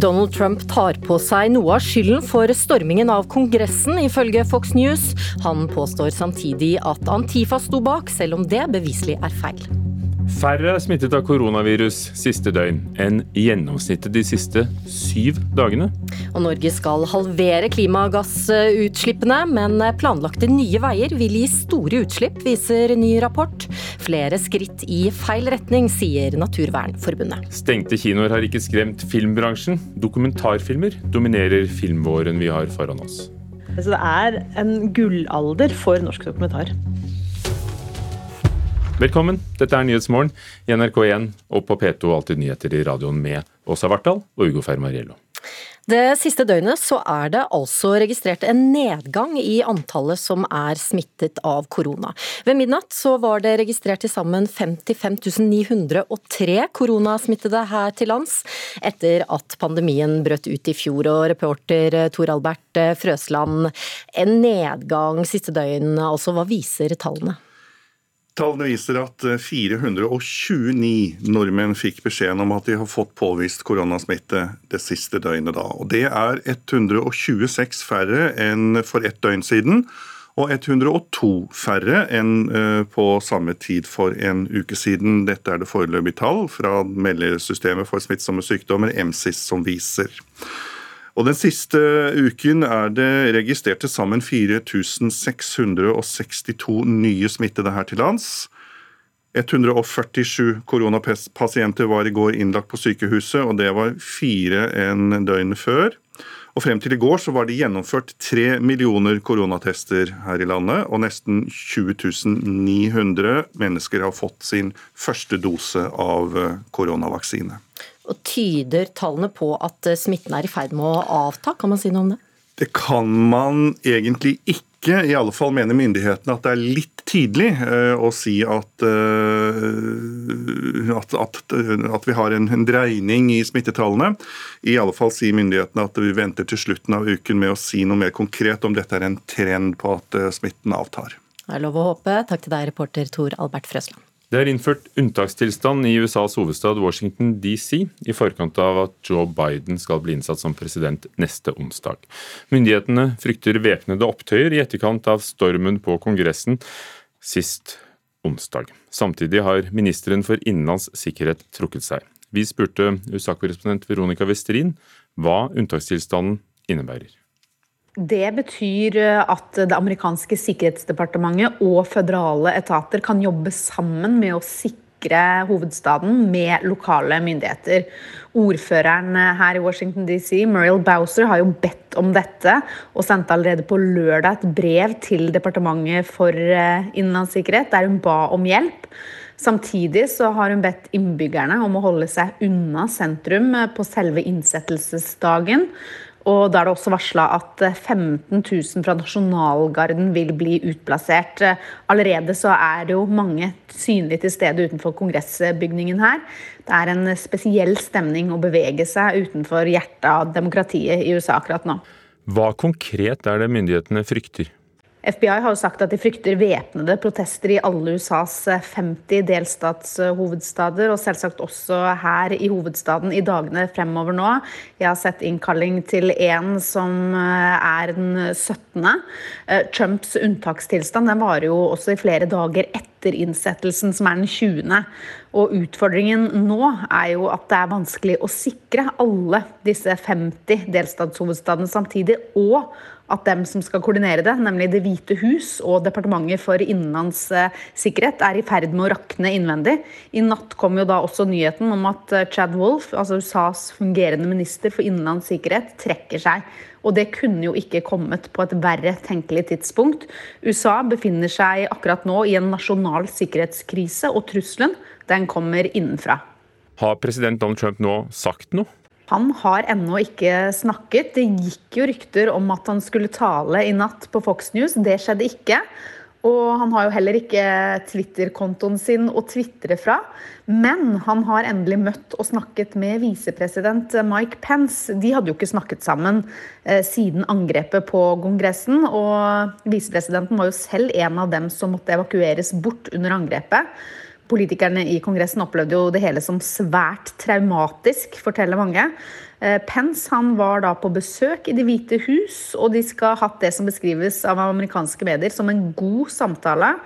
Donald Trump tar på seg noe av skylden for stormingen av Kongressen, ifølge Fox News. Han påstår samtidig at Antifa sto bak, selv om det beviselig er feil. Færre er smittet av koronavirus siste døgn enn gjennomsnittet de siste syv dagene. Og Norge skal halvere klimagassutslippene, men planlagte nye veier vil gi store utslipp, viser ny rapport. Flere skritt i feil retning, sier Naturvernforbundet. Stengte kinoer har ikke skremt filmbransjen. Dokumentarfilmer dominerer filmvåren vi har foran oss. Så det er en gullalder for norsk dokumentar. Velkommen, dette er Nyhetsmorgen i NRK1 og på P2 Alltid nyheter i radioen med Åsa Vartdal og Ugo Fermariello. Det siste døgnet så er det altså registrert en nedgang i antallet som er smittet av korona. Ved midnatt så var det registrert til sammen 55 903 koronasmittede her til lands, etter at pandemien brøt ut i fjor. Og reporter Tor Albert Frøsland, en nedgang siste døgn, altså hva viser tallene? Tallene viser at 429 eh, nordmenn fikk beskjeden om at de har fått påvist koronasmitte det siste døgnet. da. Og Det er 126 færre enn for ett døgn siden, og 102 færre enn eh, på samme tid for en uke siden. Dette er det foreløpige tall fra meldesystemet for smittsomme sykdommer, MSIS, som viser. Og Den siste uken er det registrert til sammen 4662 nye smittede her til lands. 147 koronapasienter var i går innlagt på sykehuset, og det var fire enn døgnet før. Og Frem til i går så var det gjennomført 3 millioner koronatester her i landet, og nesten 20 900 mennesker har fått sin første dose av koronavaksine. Og Tyder tallene på at eh, smitten er i ferd med å avta? Kan man si noe om det? Det kan man egentlig ikke. I alle fall mener myndighetene at det er litt tidlig uh, å si at, uh, at, at, at, vi har en, en, dreining i smittetallene. I alle fall sier myndighetene at vi venter til slutten av uken med å si noe mer konkret om dette er en trend på at smitten avtar. Det er lov å håpe. Takk til deg, reporter Tor Albert Frøsland. Det er innført unntakstilstand i USAs hovedstad Washington DC i forkant av at Joe Biden skal bli innsatt som president neste onsdag. Myndighetene frykter væpnede opptøyer i etterkant av stormen på Kongressen sist onsdag. Samtidig har ministeren for innenlands sikkerhet trukket seg. Vi spurte USA-korrespondent Veronica Westrin hva unntakstilstanden innebærer. Det betyr eh, at det amerikanske sikkerhetsdepartementet og føderale etater kan jobbe sammen med å sikre hovedstaden med lokale myndigheter. Ordføreren eh, her i Washington DC, Muriel Bowser, har jo bedt om dette, og sendte allerede på lørdag et brev til Departementet for eh, innenlandssikkerhet der hun ba om hjelp. Samtidig så har hun bedt innbyggerne om å holde seg unna sentrum på selve innsettelsesdagen. Og da er det også varsla at 15 000 fra Nasjonalgarden vil bli utplassert. Allerede så er det jo mange synlig til stede utenfor kongressbygningen her. Det er en spesiell stemning å bevege seg utenfor hjertet av demokratiet i USA akkurat nå. Hva konkret er det myndighetene frykter? FBI har jo sagt at de frykter væpnede protester i alle USAs 50 delstatshovedstader, og selvsagt også her i hovedstaden i dagene fremover nå. Jeg har sett innkalling til en som eh, er den 17. Eh, Trumps unntakstilstand den varer jo også i flere dager etter innsettelsen, som er den 20. Og utfordringen nå er jo at det er vanskelig å sikre alle disse 50 delstatshovedstadene samtidig. og at dem som skal koordinere det, nemlig Det hvite hus og Departementet for innenlandssikkerhet, er i ferd med å rakne innvendig. I natt kom jo da også nyheten om at eh, Chad Wolf, altså USAs fungerende minister for innenlandssikkerhet, trekker seg. Og det kunne jo ikke kommet på et verre tenkelig tidspunkt. USA befinner seg akkurat nå i en nasjonal sikkerhetskrise, og trusselen den kommer innenfra. Har president Donald Trump nå sagt noe? Han har ennå ikke snakket. Det gikk jo rykter om at han skulle tale i natt på Fox News. Det skjedde ikke. Og han har jo heller ikke Twitter-kontoen sin å tvitre fra. Men han har endelig møtt og snakket med visepresident Mike Pence. De hadde jo ikke snakket sammen eh, siden angrepet på Kongressen. Og visepresidenten var jo selv en av dem som måtte evakueres bort under angrepet. Politikerne i Kongressen opplevde jo det hele som svært traumatisk, forteller mange. Eh, Pence han var da på besøk i Det hvite hus, og de skal ha hatt det som beskrives av amerikanske medier som en god samtale.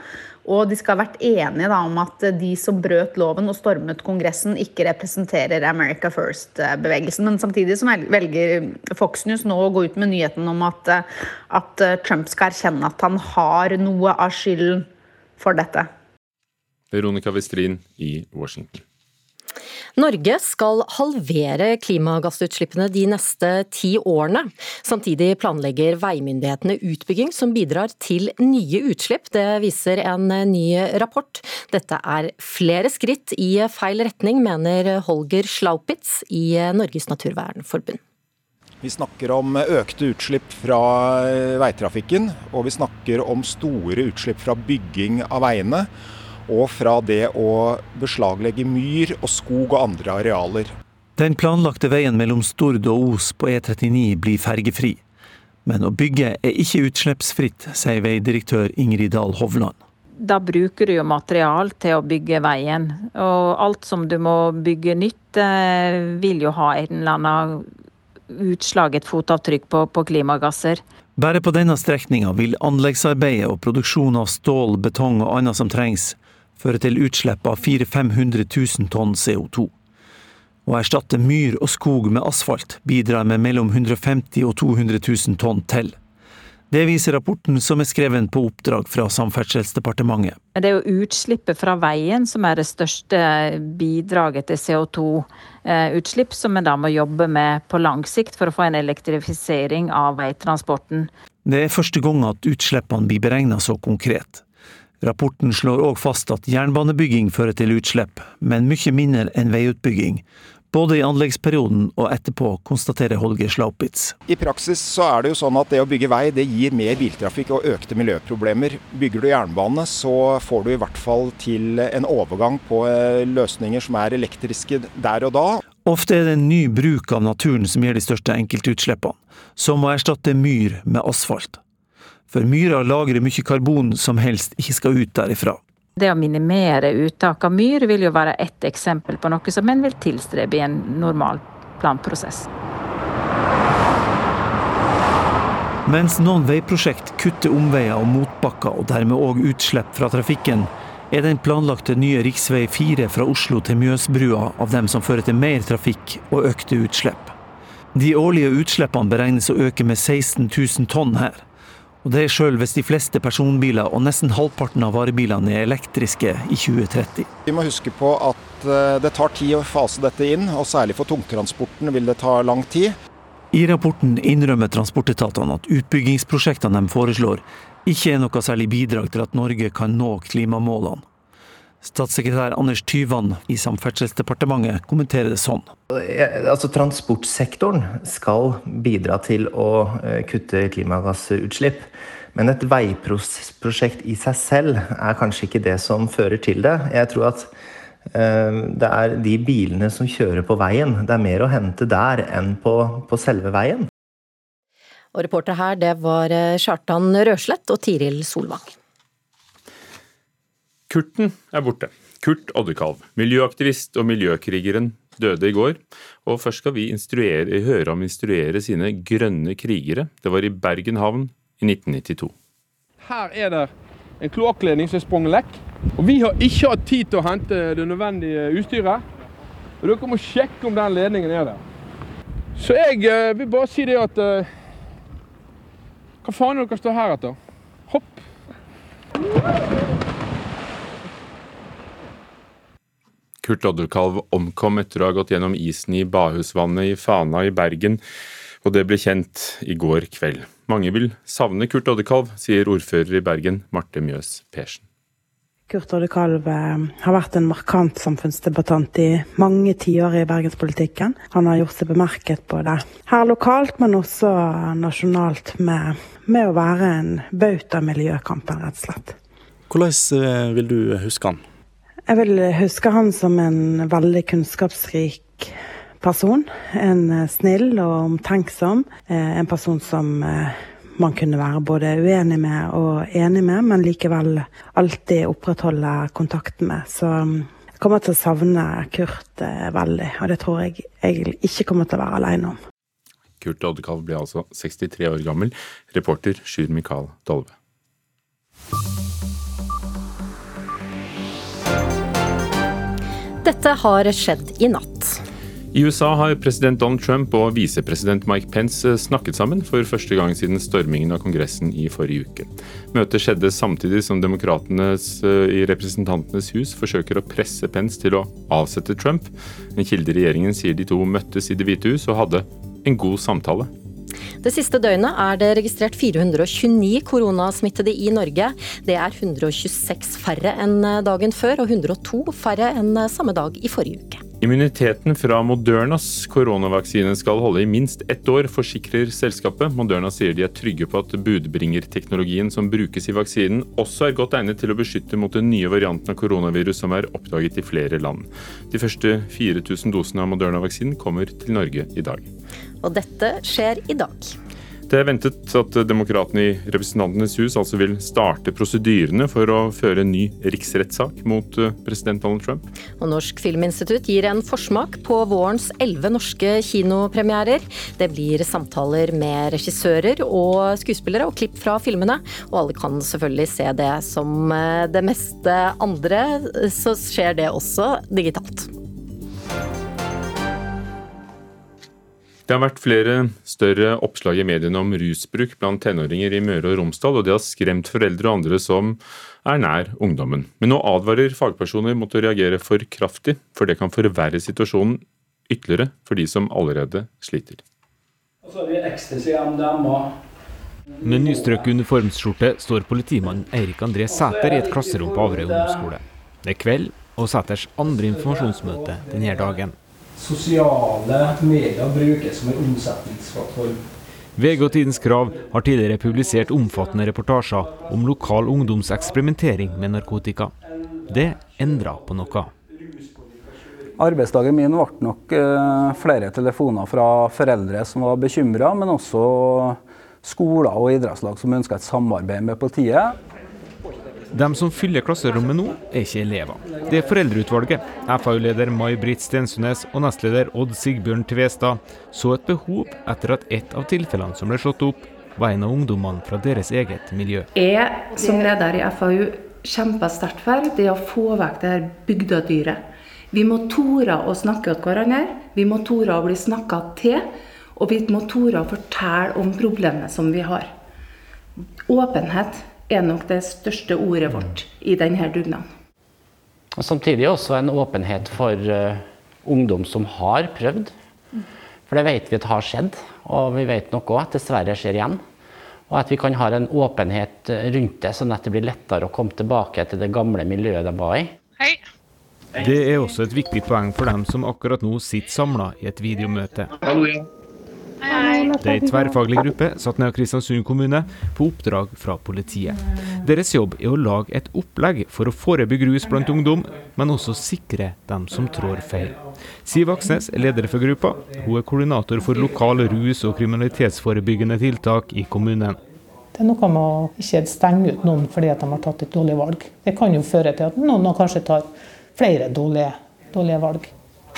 Og de skal ha vært enige da, om at de som brøt loven og stormet Kongressen, ikke representerer America First-bevegelsen. Men samtidig så velger Fox News nå å gå ut med nyheten om at, at Trump skal erkjenne at han har noe av skylden for dette. Veronica Westrin i Washington. Norge skal halvere klimagassutslippene de neste ti årene. Samtidig planlegger veimyndighetene utbygging som bidrar til nye utslipp. Det viser en ny rapport. Dette er flere skritt i feil retning, mener Holger Slaupitz i Norges Naturvernforbund. Vi snakker om økte utslipp fra veitrafikken, og vi snakker om store utslipp fra bygging av veiene og fra det å beslaglegge myr og skog og andre arealer. Den planlagte veien mellom Stord og Os på E39 blir fergefri. Men å bygge er ikke utslippsfritt, sier veidirektør Ingrid Dahl Hovland. Da bruker du jo material til å bygge veien. Og alt som du må bygge nytt, eh, vil jo ha en eller annen utslag, et fotavtrykk på, på klimagasser. Bare på denne strekninga vil anleggsarbeidet og produksjon av stål, betong og annet som trengs, føre til utslipp av 400 000-500 000 tonn CO2. Å erstatte myr og skog med asfalt bidrar med mellom 150 og 200 000 tonn til. Det viser rapporten som er skrevet på oppdrag fra Samferdselsdepartementet. Det er jo utslippet fra veien som er det største bidraget til CO2-utslipp, som vi da må jobbe med på lang sikt for å få en elektrifisering av veitransporten. Det er første gang at utslippene blir beregna så konkret. Rapporten slår òg fast at jernbanebygging fører til utslipp, men mye mindre enn veiutbygging. Både i anleggsperioden og etterpå, konstaterer Holger Slaupitz. I praksis så er det jo sånn at det å bygge vei det gir mer biltrafikk og økte miljøproblemer. Bygger du jernbane så får du i hvert fall til en overgang på eh, løsninger som er elektriske der og da. Ofte er det en ny bruk av naturen som gir de største enkeltutslippene, som å erstatte myr med asfalt for myra lagrer mye karbon som helst ikke skal ut derifra. Det å minimere uttak av myr vil jo være ett eksempel på noe som en vil tilstrebe i en normal planprosess. Mens noen veiprosjekt kutter omveier og motbakker, og dermed òg utslipp fra trafikken, er den planlagte nye rv. 4 fra Oslo til Mjøsbrua av dem som fører til mer trafikk og økte utslipp. De årlige utslippene beregnes å øke med 16 000 tonn her. Og det er sjøl hvis de fleste personbiler og nesten halvparten av varebilene er elektriske i 2030. Vi må huske på at eh, det tar tid å fase dette inn, og særlig for tungtransporten vil det ta lang tid. I rapporten innrømmer transportetatene at utbyggingsprosjektene de foreslår, ikke er noe særlig bidrag til at Norge kan nå klimamålene. Statssekretær Anders Tyvand i Samferdselsdepartementet kommenterer det sånn. Altså, transportsektoren skal bidra til å eh, kutte klimagassutslipp. Men et veiprosjekt i seg selv er kanskje ikke det som fører til det. Jeg tror at eh, det er de bilene som kjører på veien. Det er mer å hente der enn på, på selve veien. Og reporter her, det var eh, Kjartan Røslett og Tiril Solvang. Kurten er borte. Kurt Oddekalv, miljøaktivist og miljøkrigeren, døde i går. Og først skal vi høre ham instruere sine grønne krigere. Det var i Bergen havn i 1992. Her er det en kloakkledning som er sprunget lekk. Og vi har ikke hatt tid til å hente det nødvendige utstyret. Og dere må sjekke om den ledningen er der. Så jeg uh, vil bare si det at uh, Hva faen er det dere står her etter? Hopp! Kurt Odderkalv omkom etter å ha gått gjennom isen i Bahusvannet i Fana i Bergen, og det ble kjent i går kveld. Mange vil savne Kurt Oddekalv, sier ordfører i Bergen, Marte Mjøs Persen. Kurt Oddekalv eh, har vært en markant samfunnsdebattant i mange tiår i bergenspolitikken. Han har gjort seg bemerket både her lokalt, men også nasjonalt med, med å være en bauta i miljøkampen, rett og slett. Hvordan eh, vil du huske han? Jeg vil huske han som en veldig kunnskapsrik person. En eh, snill og omtenksom. Eh, en person som eh, man kunne være både uenig med og enig med, men likevel alltid opprettholde kontakten med. Så um, jeg kommer til å savne Kurt veldig, og det tror jeg jeg ikke kommer til å være alene om. Kurt Oddekalv ble altså 63 år gammel. Reporter Sjur Mikael Dolve. Dette har skjedd i natt. I USA har president Donald Trump og visepresident Mike Pence snakket sammen for første gang siden stormingen av Kongressen i forrige uke. Møtet skjedde samtidig som demokratene i Representantenes hus forsøker å presse Pence til å avsette Trump. En kilde i regjeringen sier de to møttes i Det hvite hus og hadde en god samtale. Det siste døgnet er det registrert 429 koronasmittede i Norge. Det er 126 færre enn dagen før, og 102 færre enn samme dag i forrige uke. Immuniteten fra Modernas koronavaksine skal holde i minst ett år, forsikrer selskapet. Moderna sier de er trygge på at budbringerteknologien som brukes i vaksinen, også er godt egnet til å beskytte mot den nye varianten av koronavirus som er oppdaget i flere land. De første 4000 dosene av Moderna-vaksinen kommer til Norge i dag. Og dette skjer i dag. Det er ventet at demokratene i Representantenes hus altså vil starte prosedyrene for å føre en ny riksrettssak mot eh, president Donald Trump. Og Norsk Filminstitutt gir en forsmak på vårens elleve norske kinopremierer. Det blir samtaler med regissører og skuespillere og klipp fra filmene. Og alle kan selvfølgelig se det som eh, det meste andre, så skjer det også digitalt. Det har vært flere større oppslag i mediene om rusbruk blant tenåringer i Møre og Romsdal, og det har skremt foreldre og andre som er nær ungdommen. Men nå advarer fagpersoner mot å reagere for kraftig, for det kan forverre situasjonen ytterligere for de som allerede sliter. Med nystrøket uniformsskjorte står politimannen Eirik André Sæter i et klasserom på Averøy ungdomsskole. Det er kveld og Sæters andre informasjonsmøte denne dagen sosiale medier brukes som en omsetningsplattform. VG og Tidens Krav har tidligere publisert omfattende reportasjer om lokal ungdomseksperimentering med narkotika. Det endra på noe. Arbeidsdagen min ble nok eh, flere telefoner fra foreldre som var bekymra, men også skoler og idrettslag som ønska et samarbeid med politiet. De som fyller klasserommet nå, er ikke elever. Det er foreldreutvalget. FAU-leder May-Britt Stensundnes og nestleder Odd Sigbjørn Tvestad så et behov etter at et av tilfellene som ble slått opp, var en av ungdommene fra deres eget miljø. Jeg som leder i FAU kjemper sterkt for det å få vekk det her bygdedyret. Vi må tore å snakke til hverandre, vi må tore å bli snakka til, og vi må tore å fortelle om problemet som vi har. Åpenhet er nok det største ordet vårt i denne dugnaden. Samtidig også en åpenhet for uh, ungdom som har prøvd. For det vet vi at har skjedd, og vi vet nok òg at dessverre skjer igjen. Og at vi kan ha en åpenhet eh, rundt det, sånn at det blir lettere å komme tilbake til det gamle miljøet de var i. Hei. Det er også et viktig poeng for dem som akkurat nå sitter samla i et videomøte. Hallo, ja. Det er ei tverrfaglig gruppe satt ned av Kristiansund kommune på oppdrag fra politiet. Deres jobb er å lage et opplegg for å forebygge rus blant ungdom, men også sikre dem som trår feil. Siv Aksnes er leder for gruppa. Hun er koordinator for lokale rus- og kriminalitetsforebyggende tiltak i kommunen. Det er noe med å ikke stenge ut noen fordi de har tatt et dårlig valg. Det kan jo føre til at noen kanskje tar flere dårlige, dårlige valg.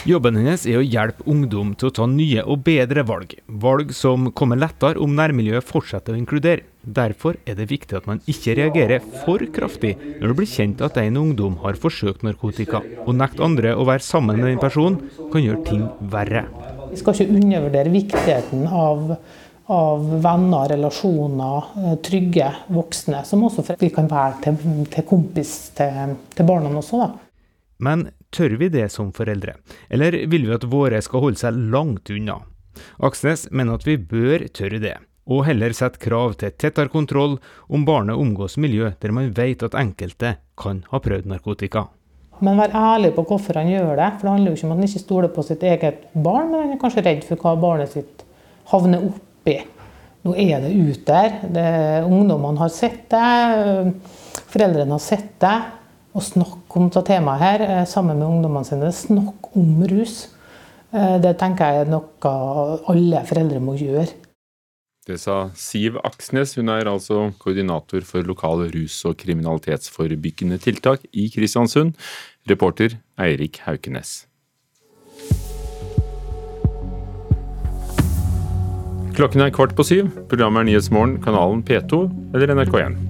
Jobben hennes er å hjelpe ungdom til å ta nye og bedre valg. Valg som kommer lettere om nærmiljøet fortsetter å inkludere. Derfor er det viktig at man ikke reagerer for kraftig når det blir kjent at en ungdom har forsøkt narkotika. Å nekte andre å være sammen med den personen kan gjøre ting verre. Vi skal ikke undervurdere viktigheten av av venner, relasjoner, eh, trygge voksne, som også vi kan være til, til kompis til, til barna også. Da. Men tør vi det som foreldre, eller vil vi at våre skal holde seg langt unna? Aksnes mener at vi bør tørre det, og heller sette krav til tettere kontroll om barnet omgås miljø der man vet at enkelte kan ha prøvd narkotika. Men vær ærlig på hvorfor han gjør det. For Det handler jo ikke om at han ikke stoler på sitt eget barn, men han er kanskje redd for hva barnet sitt havner oppi. Nå er det ute der. Ungdommene har sett det, foreldrene har sett det å snakke om temaet her eh, sammen med ungdommene sine. Snakk om rus. Eh, det tenker jeg er noe alle foreldre må gjøre. Det sa Siv Aksnes. Hun er altså koordinator for lokale rus- og kriminalitetsforebyggende tiltak i Kristiansund. Reporter Eirik Haukenes. Klokken er kvart på syv. Programmet er Nyhetsmorgen, kanalen P2 eller NRK1.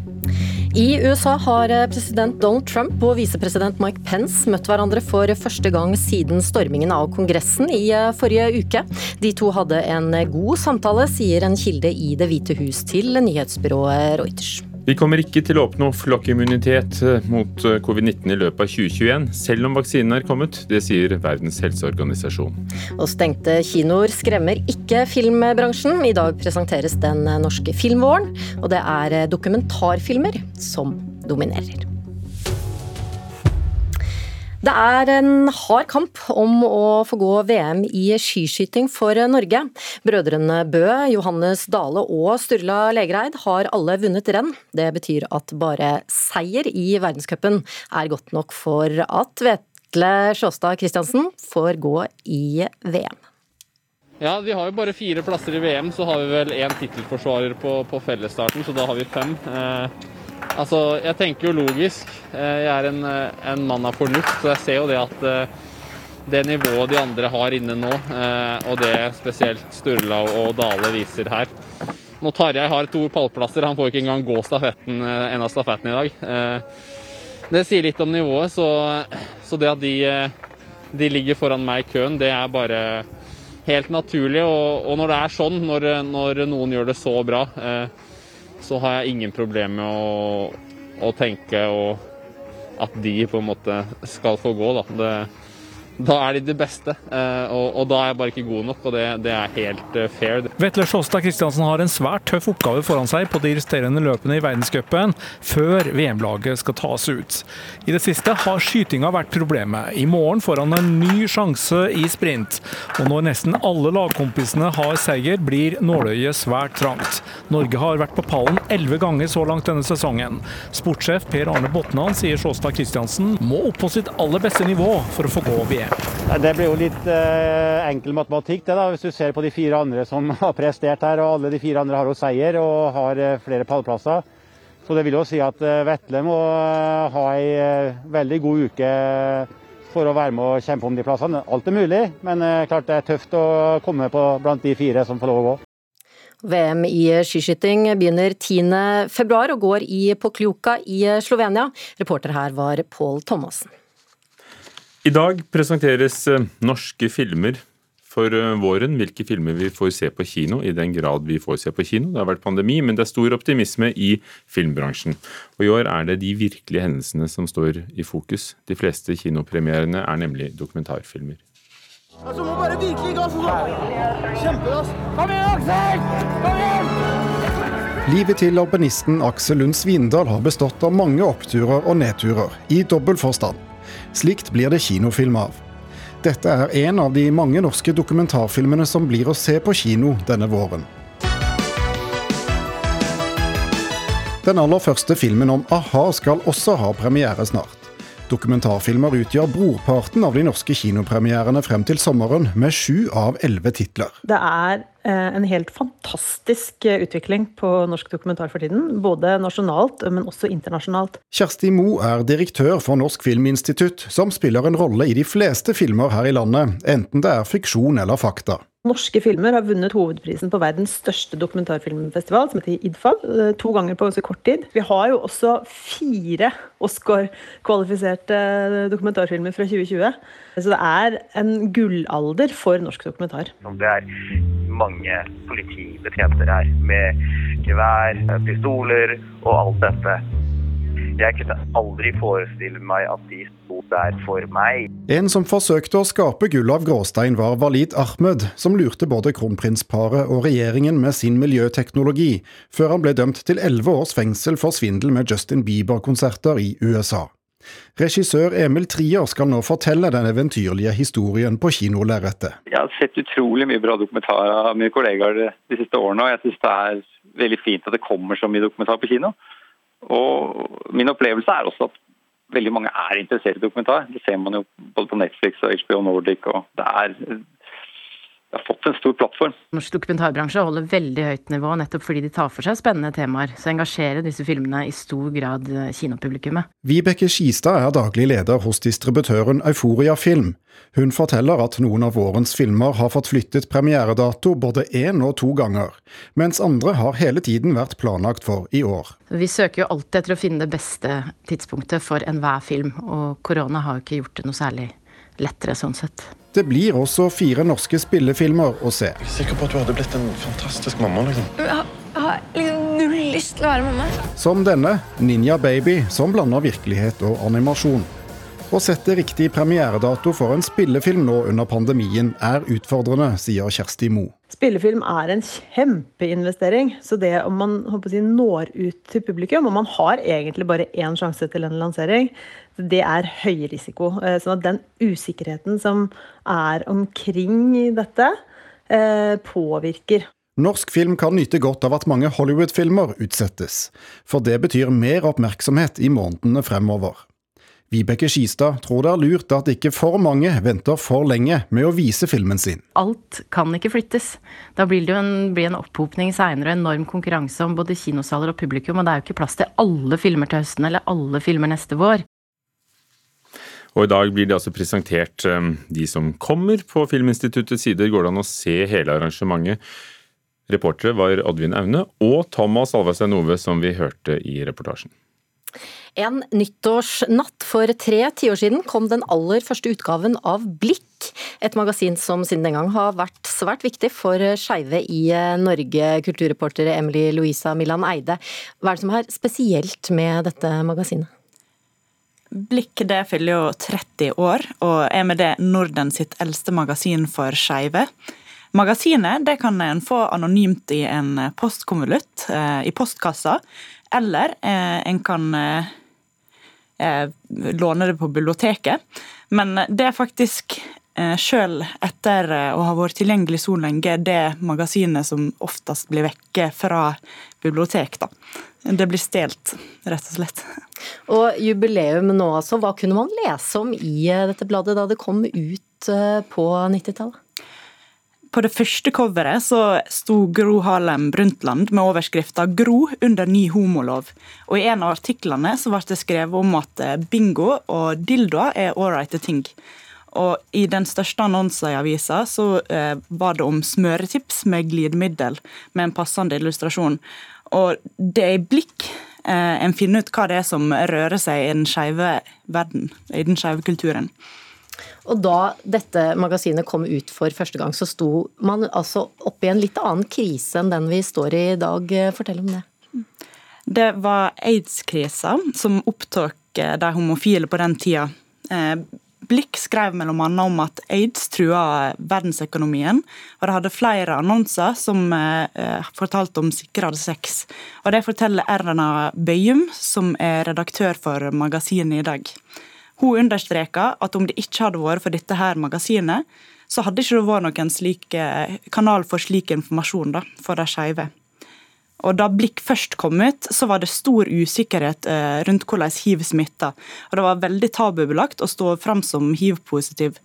I USA har president Donald Trump og visepresident Mike Pence møtt hverandre for første gang siden stormingen av Kongressen i forrige uke. De to hadde en god samtale, sier en kilde i Det hvite hus til nyhetsbyrået Reuters. Vi kommer ikke til å oppnå flokkimmunitet mot covid-19 i løpet av 2021, selv om vaksinen er kommet. Det sier Verdens helseorganisasjon. Og stengte kinoer skremmer ikke filmbransjen. I dag presenteres den norske filmvåren, og det er dokumentarfilmer som dominerer. Det er en hard kamp om å få gå VM i skiskyting for Norge. Brødrene Bø, Johannes Dale og Sturla Legereid har alle vunnet renn. Det betyr at bare seier i verdenscupen er godt nok for at Vetle Sjåstad Christiansen får gå i VM. Ja, vi har jo bare fire plasser i VM, så har vi vel én tittelforsvarer på, på fellesstarten, så da har vi fem. Eh, Altså, jeg tenker jo logisk. Eh, jeg er en, eh, en, mann av fornuft, så jeg ser jo det at eh, det nivået de andre har inne nå, og det spesielt Sturla og Dale viser her Nå Tarjei har to pallplasser, han får ikke engang gå stafetten, en av stafettene i dag. Det sier litt om nivået, så, så det at de, de, ligger foran meg i køen, det er bare helt naturlig. Og, og når det er sånn, når, når noen gjør det så bra, så har jeg ingen problemer med å, å tenke at de på en måte skal få gå. Da. Det, da er de det beste, eh, og, og, da er jeg bare ikke god nok. og Det, det er helt eh, fair. Vetle Sjåstad Kristiansen har en svært tøff oppgave foran seg på de resterende løpene i verdenscupen før VM-laget skal tas ut. I det siste har skytinga vært problemet. I morgen får han en ny sjanse i sprint. Og når nesten alle lagkompisene har seier, blir nåløyet svært trangt. Norge har vært på pallen elleve ganger så langt denne sesongen. Sportssjef Per Arne Botnan sier Sjåstad Kristiansen må opp på sitt aller beste nivå for å få gå VM. Det blir jo litt eh, enkel matematikk det da, hvis du ser på de fire andre som har prestert her. og Alle de fire andre har jo seier og har eh, flere pallplasser. Så det vil jo si at eh, Vetle må eh, ha ei eh, veldig god uke for å være med og kjempe om de plassene. Alt er mulig, men eh, klart det er tøft å komme på blant de fire som får lov å gå. VM i skiskyting begynner 10.2 og går i Pokljuka i Slovenia. Reporter her var Pål Thomassen. I dag presenteres eh, norske filmer for eh, våren. Hvilke filmer vi får se på kino, i den grad vi får se på kino. Det har vært pandemi, men det er stor optimisme i filmbransjen. Og i år er det de virkelige hendelsene som står i fokus. De fleste kinopremierene er nemlig dokumentarfilmer. Altså, må bare virkelig gasse sånn! Kjempegass! Kom igjen, Aksel! Kom igjen! Livet til alpinisten Aksel Lund Svindal har bestått av mange oppturer og nedturer, i dobbel forstand. Slikt blir det kinofilm av. Dette er en av de mange norske dokumentarfilmene som blir å se på kino denne våren. Den aller første filmen om a-ha skal også ha premiere snart. Dokumentarfilmer utgjør brorparten av de norske kinopremierene frem til sommeren, med sju av elleve titler. Det er en helt fantastisk eh, utvikling på norsk dokumentar for tiden. Både nasjonalt, men også internasjonalt. Kjersti Mo er direktør for Norsk Filminstitutt, som spiller en rolle i de fleste filmer her i landet, enten det er fiksjon eller fakta. Norske filmer har vunnet hovedprisen på verdens største dokumentarfilmfestival, som heter IDFAL, eh, to ganger på ganske kort tid. Vi har jo også fire Oscar-kvalifiserte dokumentarfilmer fra 2020. Så det er en gullalder for norsk dokumentar. Det er mange politibetjenter her, med gevær, pistoler og alt dette. Jeg kunne aldri forestille meg at de sto der for meg. En som forsøkte å skape gull av gråstein, var Walid Ahmed, som lurte både kronprinsparet og regjeringen med sin miljøteknologi, før han ble dømt til elleve års fengsel for svindel med Justin Bieber-konserter i USA. Regissør Emil Trier skal nå fortelle den eventyrlige historien på kinolerretet. Jeg har sett utrolig mye bra dokumentar av mine kollegaer de siste årene, og jeg syns det er veldig fint at det kommer så mye dokumentar på kino. Og min opplevelse er også at veldig mange er interessert i dokumentar. Det ser man jo både på Netflix og HBO Nordic. og Det er, har fått en stor plattform. Norsk dokumentarbransje holder veldig høyt nivå nettopp fordi de tar for seg spennende temaer. Så engasjerer disse filmene i stor grad eh, kinopublikummet. Vibeke Skistad er daglig leder hos distributøren Euforia Film. Hun forteller at noen av vårens filmer har fått flyttet premieredato både én og to ganger, mens andre har hele tiden vært planlagt for i år. Vi søker jo alltid etter å finne det beste tidspunktet for enhver film, og korona har jo ikke gjort det noe særlig lettere sånn sett. Det blir også fire norske spillefilmer å se. Jeg er sikker på at du hadde blitt en fantastisk mamma. liksom. Jeg har, jeg har liksom null lyst til å være mamma. Som denne, Ninja Baby, som blander virkelighet og animasjon. Å sette riktig premieredato for en spillefilm nå under pandemien er utfordrende, sier Kjersti Mo. Spillefilm er en kjempeinvestering. Så det om man håper når ut til publikum, og man har egentlig bare én sjanse til en lansering, det er høy risiko. Eh, sånn at den usikkerheten som er omkring dette, eh, påvirker. Norsk film kan nyte godt av at mange Hollywood-filmer utsettes, for det betyr mer oppmerksomhet i månedene fremover. Vibeke Skistad tror det er lurt at ikke for mange venter for lenge med å vise filmen sin. Alt kan ikke flyttes. Da blir det jo en, blir en opphopning seinere enorm konkurranse om både kinosaler og publikum, og det er jo ikke plass til alle filmer til høsten eller alle filmer neste vår. Og I dag blir det altså presentert um, de som kommer. På Filminstituttets sider går det an å se hele arrangementet. Reportere var Oddvin Aune og Thomas Alvarstein Ove, som vi hørte i reportasjen. En nyttårsnatt for tre tiår siden kom den aller første utgaven av Blikk. Et magasin som siden den gang har vært svært viktig for skeive i Norge. Kulturreporter Emily Louisa Millan Eide, hva er det som er spesielt med dette magasinet? Blikk det fyller jo 30 år, og er med det Norden sitt eldste magasin for skeive. Magasinet det kan en få anonymt i en postkonvolutt eh, i postkassa, eller eh, en kan eh, eh, låne det på biblioteket. Men det er faktisk eh, sjøl etter eh, å ha vært tilgjengelig så lenge, det magasinet som oftest blir vekke fra bibliotek. da. Det blir stjålet, rett og slett. Og jubileum nå, altså. Hva kunne man lese om i eh, dette bladet da det kom ut eh, på 90-tallet? På det første coveret så sto Gro Harlem Brundtland med overskrifta 'Gro under ny homolov'. Og I en av artiklene så ble det skrevet om at eh, bingo og dildoer er ålreite ting. Og I den største annonsen i avisa så eh, var det om smøretips med glidemiddel, med en passende illustrasjon. Og det er i blikk eh, en finner ut hva det er som rører seg i den skeive verden, i den skeive kulturen. Og da dette magasinet kom ut for første gang, så sto man altså oppe i en litt annen krise enn den vi står i i dag. Fortell om det. Det var aids-krisa som opptok de homofile på den tida. Blikk skrev bl.a. om at aids trua verdensøkonomien, og det hadde flere annonser som eh, fortalte om sikrere sex. Og Det forteller Erna Bøyum, som er redaktør for magasinet i dag. Hun understreka at om det ikke hadde vært for dette her magasinet, så hadde ikke det vært noen slik, kanal for slik informasjon da, for de skeive. Og Da Blikk først kom ut, så var det stor usikkerhet rundt hvordan hiv smitta. Og det var veldig tabubelagt å stå fram som hiv-positiv.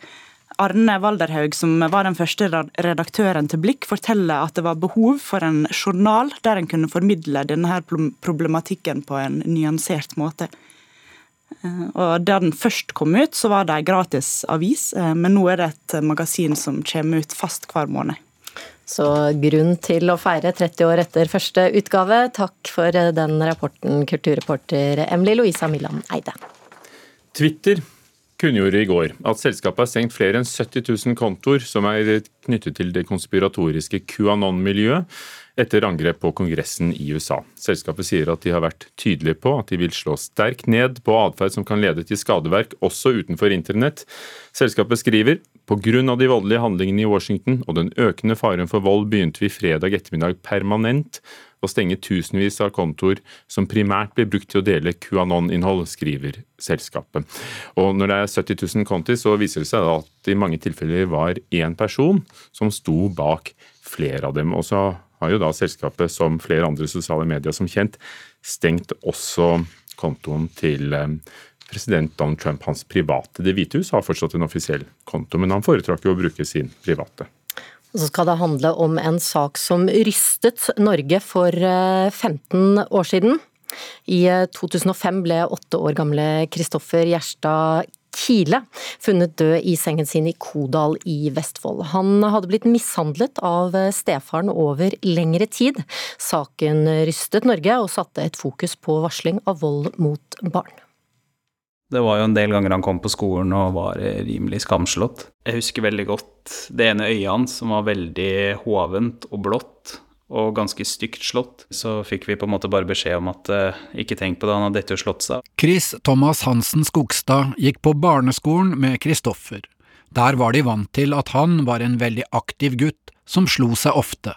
Arne Walderhaug, som var den første redaktøren til Blikk, forteller at det var behov for en journal der en kunne formidle denne problematikken på en nyansert måte. Og Da den først kom ut, så var det ei gratis avis, men nå er det et magasin som kommer ut fast hver måned. Så grunn til å feire 30 år etter første utgave. Takk for den rapporten, kulturreporter Emily Louisa Millan Eide. Twitter kunngjorde i går at selskapet har stengt flere enn 70 000 kontoer som er knyttet til det konspiratoriske QAnon-miljøet etter angrep på Kongressen i USA. Selskapet sier at de har vært tydelige på at de vil slå sterkt ned på atferd som kan lede til skadeverk også utenfor internett. Selskapet skriver pga. de voldelige handlingene i Washington og den økende faren for vold begynte vi fredag ettermiddag permanent å stenge tusenvis av kontoer som primært blir brukt til å dele QAnon-innhold, skriver selskapet. Og Når det er 70 000 konti, så viser det seg at det i mange tilfeller var én person som sto bak flere av dem. Og så har jo da selskapet, som flere andre sosiale medier som kjent, stengt også kontoen til eh, president Donald Trump, hans private. Det hvite hus har fortsatt en offisiell konto, men han foretrakk jo å bruke sin private. Så skal det handle om en sak som rystet Norge for 15 år siden. I 2005 ble åtte år gamle Kristoffer Gjerstad Kile funnet død i sengen sin i Kodal i Vestfold. Han hadde blitt mishandlet av stefaren over lengre tid. Saken rystet Norge og satte et fokus på varsling av vold mot barn. Det var jo en del ganger han kom på skolen og var rimelig skamslått. Jeg husker veldig godt det ene øyet hans som var veldig hovent og blått og ganske stygt slått. Så fikk vi på en måte bare beskjed om at eh, ikke tenk på det, han hadde dette jo slått seg. Chris Thomas Hansen Skogstad gikk på barneskolen med Kristoffer. Der var de vant til at han var en veldig aktiv gutt som slo seg ofte.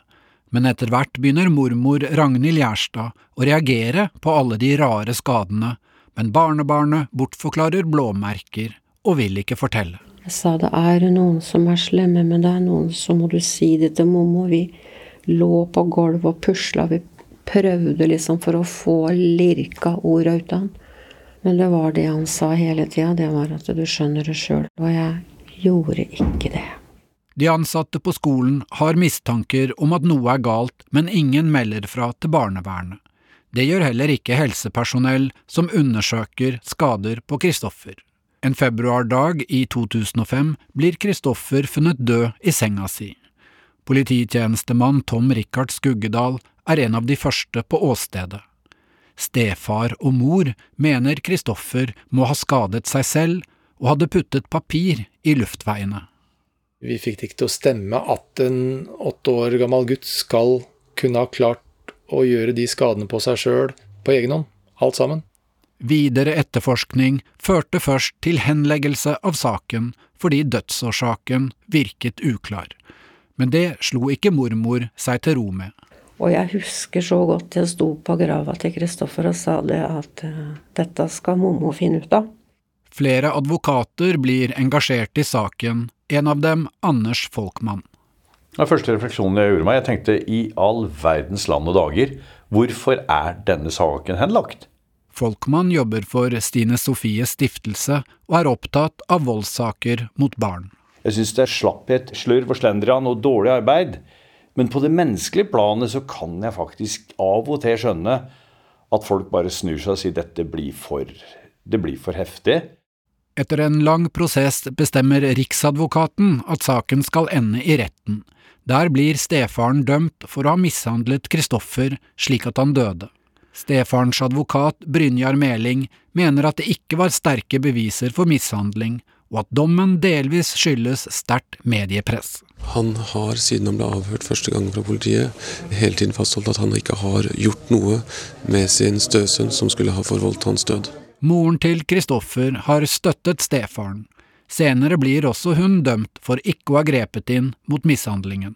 Men etter hvert begynner mormor Ragnhild Gjerstad å reagere på alle de rare skadene, men barnebarnet bortforklarer blåmerker og vil ikke fortelle. Jeg sa det er noen som er slemme, men det er noen som må du si det til mormor. Vi lå på gulvet og pusla. Vi prøvde liksom for å få lirka ord ut av han. Men det var det han sa hele tida, det var at du skjønner det sjøl. Og jeg gjorde ikke det. De ansatte på skolen har mistanker om at noe er galt, men ingen melder fra til barnevernet. Det gjør heller ikke helsepersonell som undersøker skader på Kristoffer. En februardag i 2005 blir Kristoffer funnet død i senga si. Polititjenestemann Tom Rikard Skuggedal er en av de første på åstedet. Stefar og mor mener Kristoffer må ha skadet seg selv og hadde puttet papir i luftveiene. Vi fikk det ikke til å stemme at en åtte år gammel gutt skal kunne ha klart å gjøre de skadene på seg sjøl på egen hånd, alt sammen. Videre etterforskning førte først til henleggelse av saken fordi dødsårsaken virket uklar men det slo ikke mormor seg til ro med. Og jeg husker så godt jeg sto på grava til Kristoffer og sa det at uh, dette skal mormor finne ut av. Flere advokater blir engasjert i saken, en av dem Anders Folkmann. Den første refleksjonen jeg gjorde meg, jeg tenkte i all verdens land og dager, hvorfor er denne saken henlagt? Folkmann jobber for Stine Sofies stiftelse og er opptatt av voldssaker mot barn. Jeg syns det er slapphet, slurv og slendrian og dårlig arbeid. Men på det menneskelige planet så kan jeg faktisk av og til skjønne at folk bare snur seg og sier dette blir for, det blir for heftig. Etter en lang prosess bestemmer Riksadvokaten at saken skal ende i retten. Der blir stefaren dømt for å ha mishandlet Kristoffer slik at han døde. Stefarens advokat Brynjar Meling mener at det ikke var sterke beviser for mishandling, og at dommen delvis skyldes sterkt mediepress. Han har, siden han ble avhørt første gang fra politiet, hele tiden fastholdt at han ikke har gjort noe med sin støsønn som skulle ha forvoldt hans død. Moren til Kristoffer har støttet stefaren. Senere blir også hun dømt for ikke å ha grepet inn mot mishandlingen.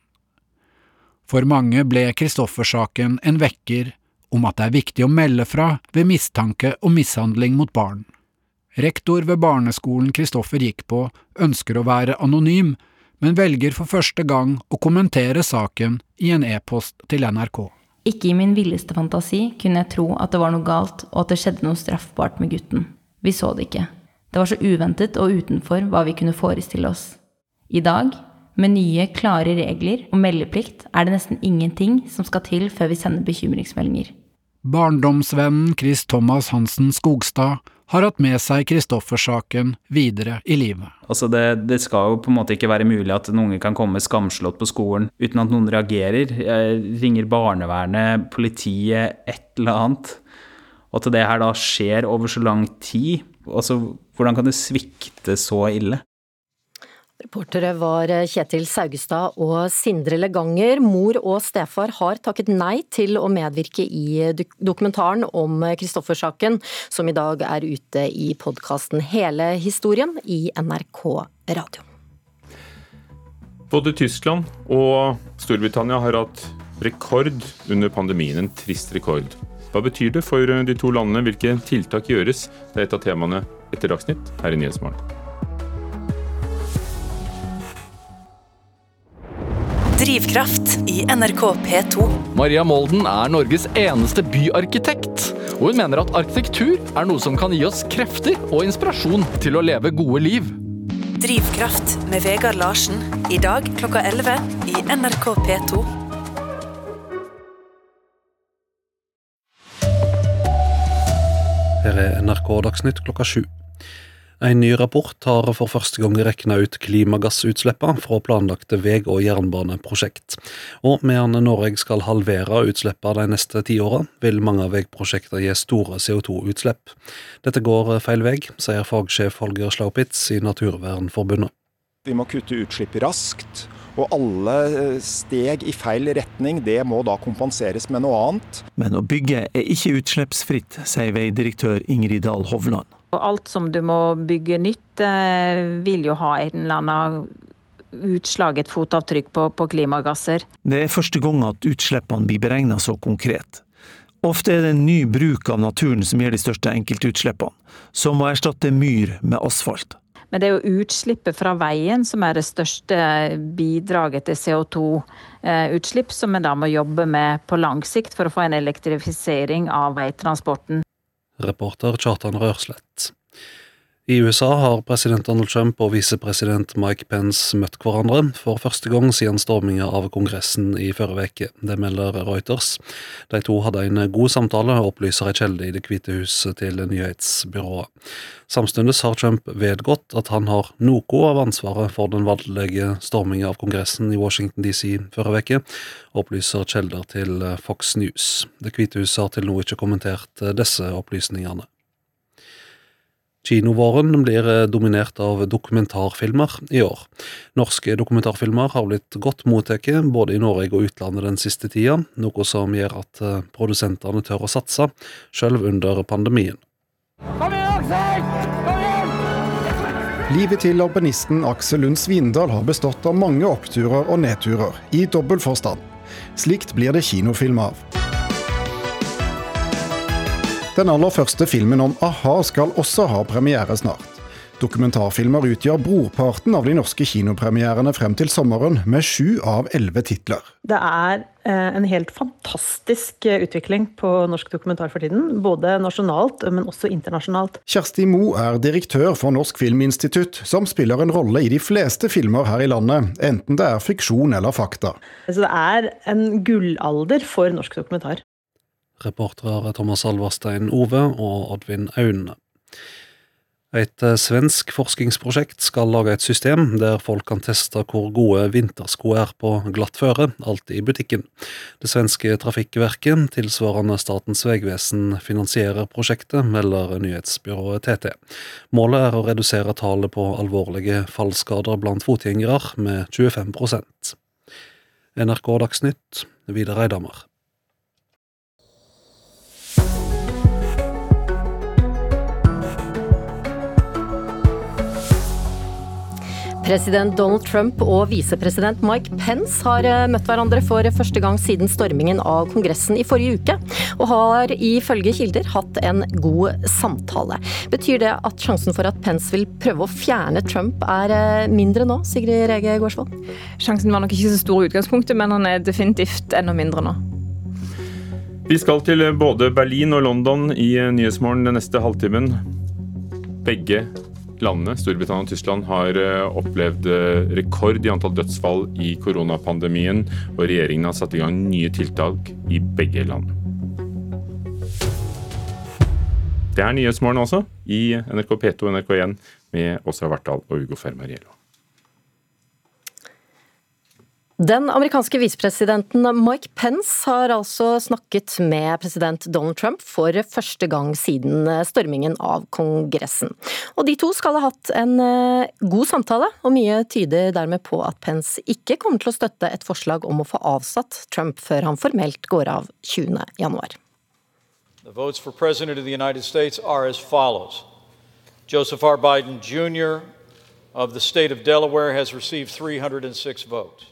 For mange ble Kristoffer-saken en vekker om at det er viktig å melde fra ved mistanke om mishandling mot barn. Rektor ved barneskolen Kristoffer gikk på, ønsker å være anonym, men velger for første gang å kommentere saken i en e-post til NRK. Ikke i min villeste fantasi kunne jeg tro at det var noe galt, og at det skjedde noe straffbart med gutten. Vi så det ikke. Det var så uventet og utenfor hva vi kunne forestille oss. I dag, med nye, klare regler og meldeplikt, er det nesten ingenting som skal til før vi sender bekymringsmeldinger. Barndomsvennen Chris Thomas Hansen Skogstad har hatt med seg Kristoffer-saken videre i livet. Altså det, det, skal jo på en måte ikke være mulig at en unge kan komme skamslått på skolen uten at noen reagerer. Jeg ringer barnevernet, politiet, et eller annet. Og at det her da skjer over så lang tid. Altså, hvordan kan det svikte så ille? Reportere var Kjetil Saugestad og Sindre Leganger. Mor og stefar har takket nei til å medvirke i dokumentaren om Kristoffer-saken, som i dag er ute i podkasten Hele historien i NRK Radio. Både Tyskland og Storbritannia har hatt rekord under pandemien. En trist rekord. Hva betyr det for de to landene? Hvilke tiltak gjøres? Det er et av temaene etter Dagsnytt her i Nyhetsmorgen. Drivkraft i NRK P2. Maria Molden er Norges eneste byarkitekt. Og hun mener at arkitektur er noe som kan gi oss krefter og inspirasjon til å leve gode liv. Drivkraft med Vegard Larsen. I dag klokka 11 i NRK P2. Her er NRK Dagsnytt klokka sju. En ny rapport har for første gang regna ut klimagassutslippene fra planlagte vei- og jernbaneprosjekt. Og medan Norge skal halvere utslippene de neste ti åra, vil mange av veiprosjektene gi store CO2-utslipp. Dette går feil vei, sier fagsjef Holger Slaupitz i Naturvernforbundet. Vi må kutte utslipp raskt, og alle steg i feil retning, det må da kompenseres med noe annet. Men å bygge er ikke utslippsfritt, sier veidirektør Ingrid Dahl Hovland. Og alt som du må bygge nytt, eh, vil jo ha en eller annen utslag, et fotavtrykk på, på klimagasser. Det er første gang at utslippene blir beregna så konkret. Ofte er det en ny bruk av naturen som gir de største enkeltutslippene, som å erstatte myr med asfalt. Men det er jo utslippet fra veien som er det største bidraget til CO2-utslipp, som vi da må jobbe med på lang sikt for å få en elektrifisering av veitransporten. Reporter Kjartan Rørslett. I USA har president Donald Trump og visepresident Mike Pence møtt hverandre for første gang siden storminga av Kongressen i forrige uke. Det melder Reuters. De to hadde en god samtale, opplyser ei kjelde i Det hvite hus til nyhetsbyrået. Samtidig har Trump vedgått at han har noe av ansvaret for den voldelige storminga av Kongressen i Washington DC forrige uke, opplyser kjelder til Fox News. Det hvite huset har til nå ikke kommentert disse opplysningene. Kinovåren blir dominert av dokumentarfilmer i år. Norske dokumentarfilmer har blitt godt mottatt både i Norge og utlandet den siste tida, noe som gjør at produsentene tør å satse, selv under pandemien. Kom igjen, Aksel! Kom igjen! Livet til alpinisten Aksel Lund Svindal har bestått av mange oppturer og nedturer, i dobbel forstand. Slikt blir det kinofilm av. Den aller første filmen om a-ha skal også ha premiere snart. Dokumentarfilmer utgjør brorparten av de norske kinopremierene frem til sommeren, med sju av elleve titler. Det er eh, en helt fantastisk eh, utvikling på norsk dokumentar for tiden. Både nasjonalt, men også internasjonalt. Kjersti Mo er direktør for Norsk Filminstitutt, som spiller en rolle i de fleste filmer her i landet, enten det er fiksjon eller fakta. Så det er en gullalder for norsk dokumentar. Reportere Thomas Alverstein Ove og Oddvin Aune. Et svensk forskningsprosjekt skal lage et system der folk kan teste hvor gode vintersko er på glatt føre, alltid i butikken. Det svenske Trafikkverket, tilsvarende Statens vegvesen, finansierer prosjektet, melder nyhetsbyrået TT. Målet er å redusere tallet på alvorlige fallskader blant fotgjengere med 25% NRK Dagsnytt, Vidar Eidhammer. President Donald Trump og visepresident Mike Pence har møtt hverandre for første gang siden stormingen av Kongressen i forrige uke, og har ifølge kilder hatt en god samtale. Betyr det at sjansen for at Pence vil prøve å fjerne Trump er mindre nå, Sigrid Rege Gårdsvold? Sjansen var nok ikke så stor i utgangspunktet, men han er definitivt enda mindre nå. Vi skal til både Berlin og London i Nyhetsmorgen den neste halvtimen. Begge landene, Storbritannia og Tyskland, har opplevd rekord i antall dødsfall i koronapandemien, og regjeringen har satt i gang nye tiltak i begge land. Det er Nyhetsmorgen også, i NRK P2 og NRK1 med Åsa Vartdal og Ugo Fermariello. Den amerikanske visepresidenten Mike Pence har altså snakket med president Donald Trump for første gang siden stormingen av Kongressen. Og de to skal ha hatt en god samtale, og mye tyder dermed på at Pence ikke kommer til å støtte et forslag om å få avsatt Trump før han formelt går av 20. januar. Joseph R. Biden Jr.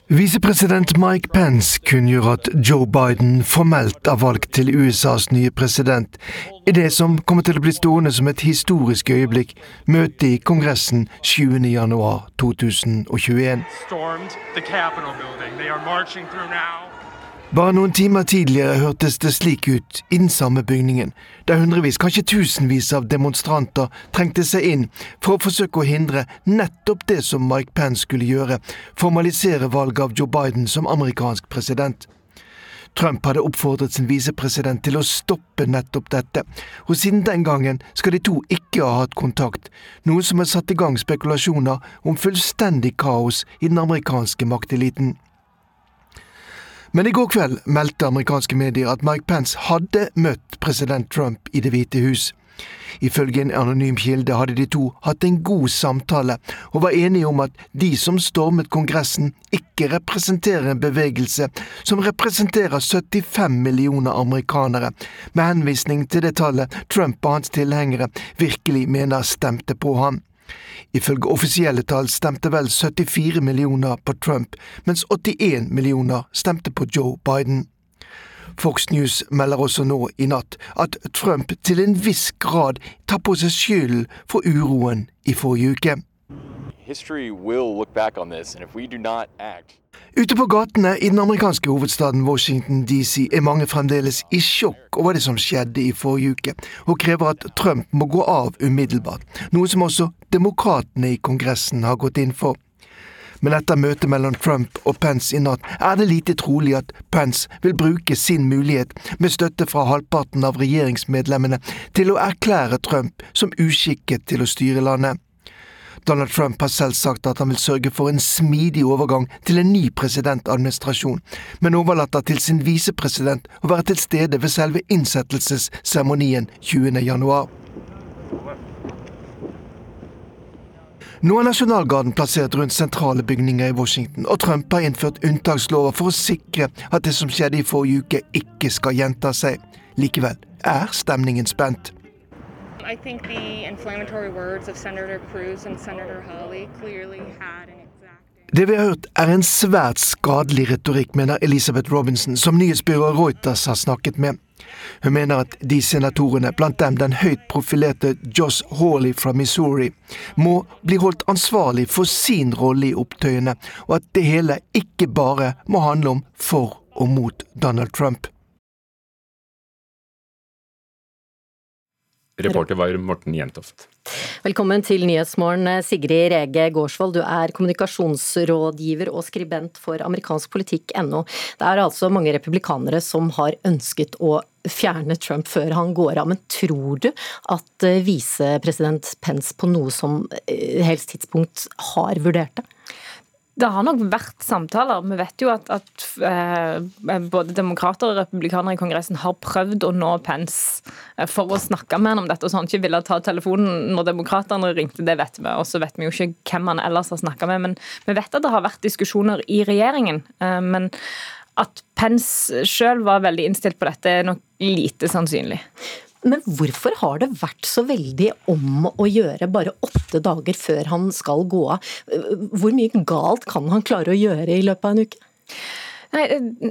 Visepresident Mike Pence kunngjør at Joe Biden formelt er valgt til USAs nye president i det som kommer til å bli stående som et historisk øyeblikk, møtet i Kongressen 20.1.2021. Bare noen timer tidligere hørtes det slik ut i den samme bygningen, der hundrevis, kanskje tusenvis av demonstranter trengte seg inn for å forsøke å hindre nettopp det som Mike Pence skulle gjøre, formalisere valget av Joe Biden som amerikansk president. Trump hadde oppfordret sin visepresident til å stoppe nettopp dette, og siden den gangen skal de to ikke ha hatt kontakt, noe som har satt i gang spekulasjoner om fullstendig kaos i den amerikanske makteliten. Men i går kveld meldte amerikanske medier at Mike Pence hadde møtt president Trump i Det hvite hus. Ifølge en anonym kilde hadde de to hatt en god samtale, og var enige om at de som stormet Kongressen, ikke representerer en bevegelse som representerer 75 millioner amerikanere, med henvisning til det tallet Trump og hans tilhengere virkelig mener stemte på ham. Ifølge offisielle tall stemte vel 74 millioner på Trump, mens 81 millioner stemte på Joe Biden. Fox News melder også nå i natt at Trump til en viss grad tar på seg skylden for uroen i forrige uke. Ute på gatene i den amerikanske hovedstaden Washington DC er mange fremdeles i sjokk over det som skjedde i forrige uke, og krever at Trump må gå av umiddelbart, noe som også demokratene i Kongressen har gått inn for. Men etter møtet mellom Trump og Pence i natt er det lite trolig at Pence vil bruke sin mulighet, med støtte fra halvparten av regjeringsmedlemmene, til å erklære Trump som uskikket til å styre landet. Donald Trump har selv sagt at han vil sørge for en smidig overgang til en ny presidentadministrasjon, men overlater til sin visepresident å være til stede ved selve innsettelsesseremonien 20. januar. Nå er nasjonalgarden plassert rundt sentrale bygninger i Washington, og Trump har innført unntakslover for å sikre at det som skjedde i forrige uke, ikke skal gjenta seg. Likevel er stemningen spent. I think the inflammatory words of Senator Cruz and Senator Hawley clearly had an det vi har hørt er en svært skadelig retorikk, mener Elisabeth Robinson, som nyhetsbyrået Reuters har snakket med. Hun mener at de senatorene, blant dem den høyt profilerte Josh Hawley fra Missouri, må bli holdt ansvarlig for sin rolle i opptøyene, og at det hele ikke bare må handle om for og mot Donald Trump. Reporter var Morten Jentoft. Velkommen til Nyhetsmorgen, Sigrid Rege Gårdsvold. Du er kommunikasjonsrådgiver og skribent for amerikanskpolitikk.no. Det er altså mange republikanere som har ønsket å fjerne Trump før han går av. Men tror du at eh, visepresident Pence på noe som eh, helst tidspunkt har vurdert det? Det har nok vært samtaler. Vi vet jo at, at eh, både demokrater og republikanere i Kongressen har prøvd å nå Pence eh, for å snakke med han om dette, og så han ikke ville ta telefonen når demokraterne ringte. Det vet vi. Og så vet vi jo ikke hvem han ellers har snakka med. Men vi vet at det har vært diskusjoner i regjeringen. Eh, men at Pence sjøl var veldig innstilt på dette, er nok lite sannsynlig. Men hvorfor har det vært så veldig om å gjøre bare åtte dager før han skal gå av? Hvor mye galt kan han klare å gjøre i løpet av en uke? Nei,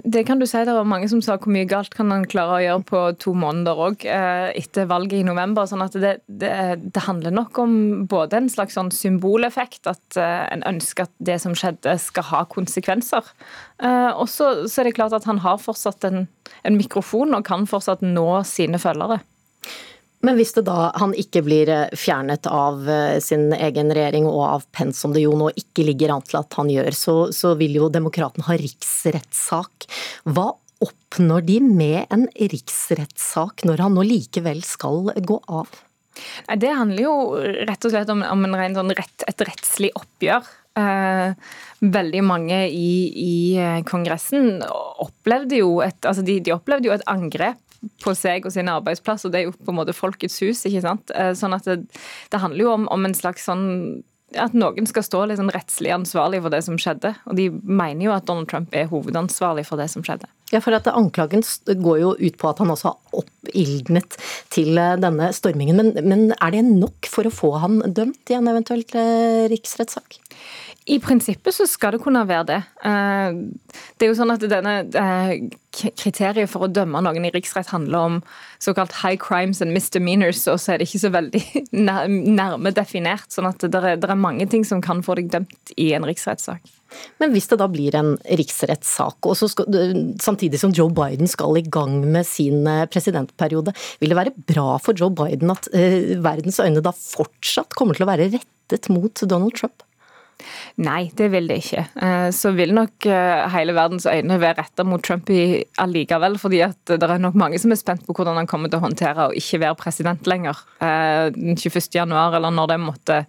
Det kan du si. Det var mange som sa hvor mye galt kan han klare å gjøre på to måneder òg, eh, etter valget i november. sånn at det, det, det, handler nok om både en slags sånn symboleffekt, at eh, en ønsker at det som skjedde skal ha konsekvenser. Eh, og så er det klart at han har fortsatt en, en mikrofon og kan fortsatt nå sine følgere. Men hvis det da han ikke blir eh, fjernet av eh, sin egen regjering og av Pence, som det jo nå ikke ligger an til at han gjør, så, så vil jo demokraten ha riksrettssak. Hva oppnår de med en riksrettssak når han nå likevel skal gå av? Det handler jo rett og slett om, om sånn rett, et rettslig oppgjør. Eh, veldig mange i, i, Kongressen opplevde jo et, altså de, de opplevde jo et angrep på seg og sin arbeidsplass, og det er jo på en måte folkets hus. ikke sant? Eh, sånn at det, det handler jo om, om, en slags sånn at noen skal stå liksom rettslig ansvarlig for det som skjedde. Og de mener jo at Donald Trump er hovedansvarlig for det som skjedde. Ja, for at Anklagen går jo ut på at han også har oppildnet til eh, denne stormingen. Men, men er det nok for å få han dømt i en eventuell eh, riksrettssak? I prinsippet så skal det kunne være det. Eh, det er jo sånn at denne eh, Kriteriet for å dømme noen i riksrett handler om såkalt high crimes and misdemeanors, og så er det ikke så veldig nærme definert. sånn at det er, mange ting som kan få deg dømt i en riksrettssak. Men hvis det da blir en riksrettssak, og skal, samtidig som Joe Biden skal i gang med sin eh, presidentperiode, vil det være bra for Joe Biden at verdens øyne da fortsatt kommer til å være rettet mot Donald Trump? Nei, det vil det ikke. Eh, så vil nok hele verdens øyne være retta mot Trump allikevel. fordi at det er nok mange som er spent på hvordan han kommer til å håndtere å ikke være president lenger. Den 21. januar, eller når det måtte,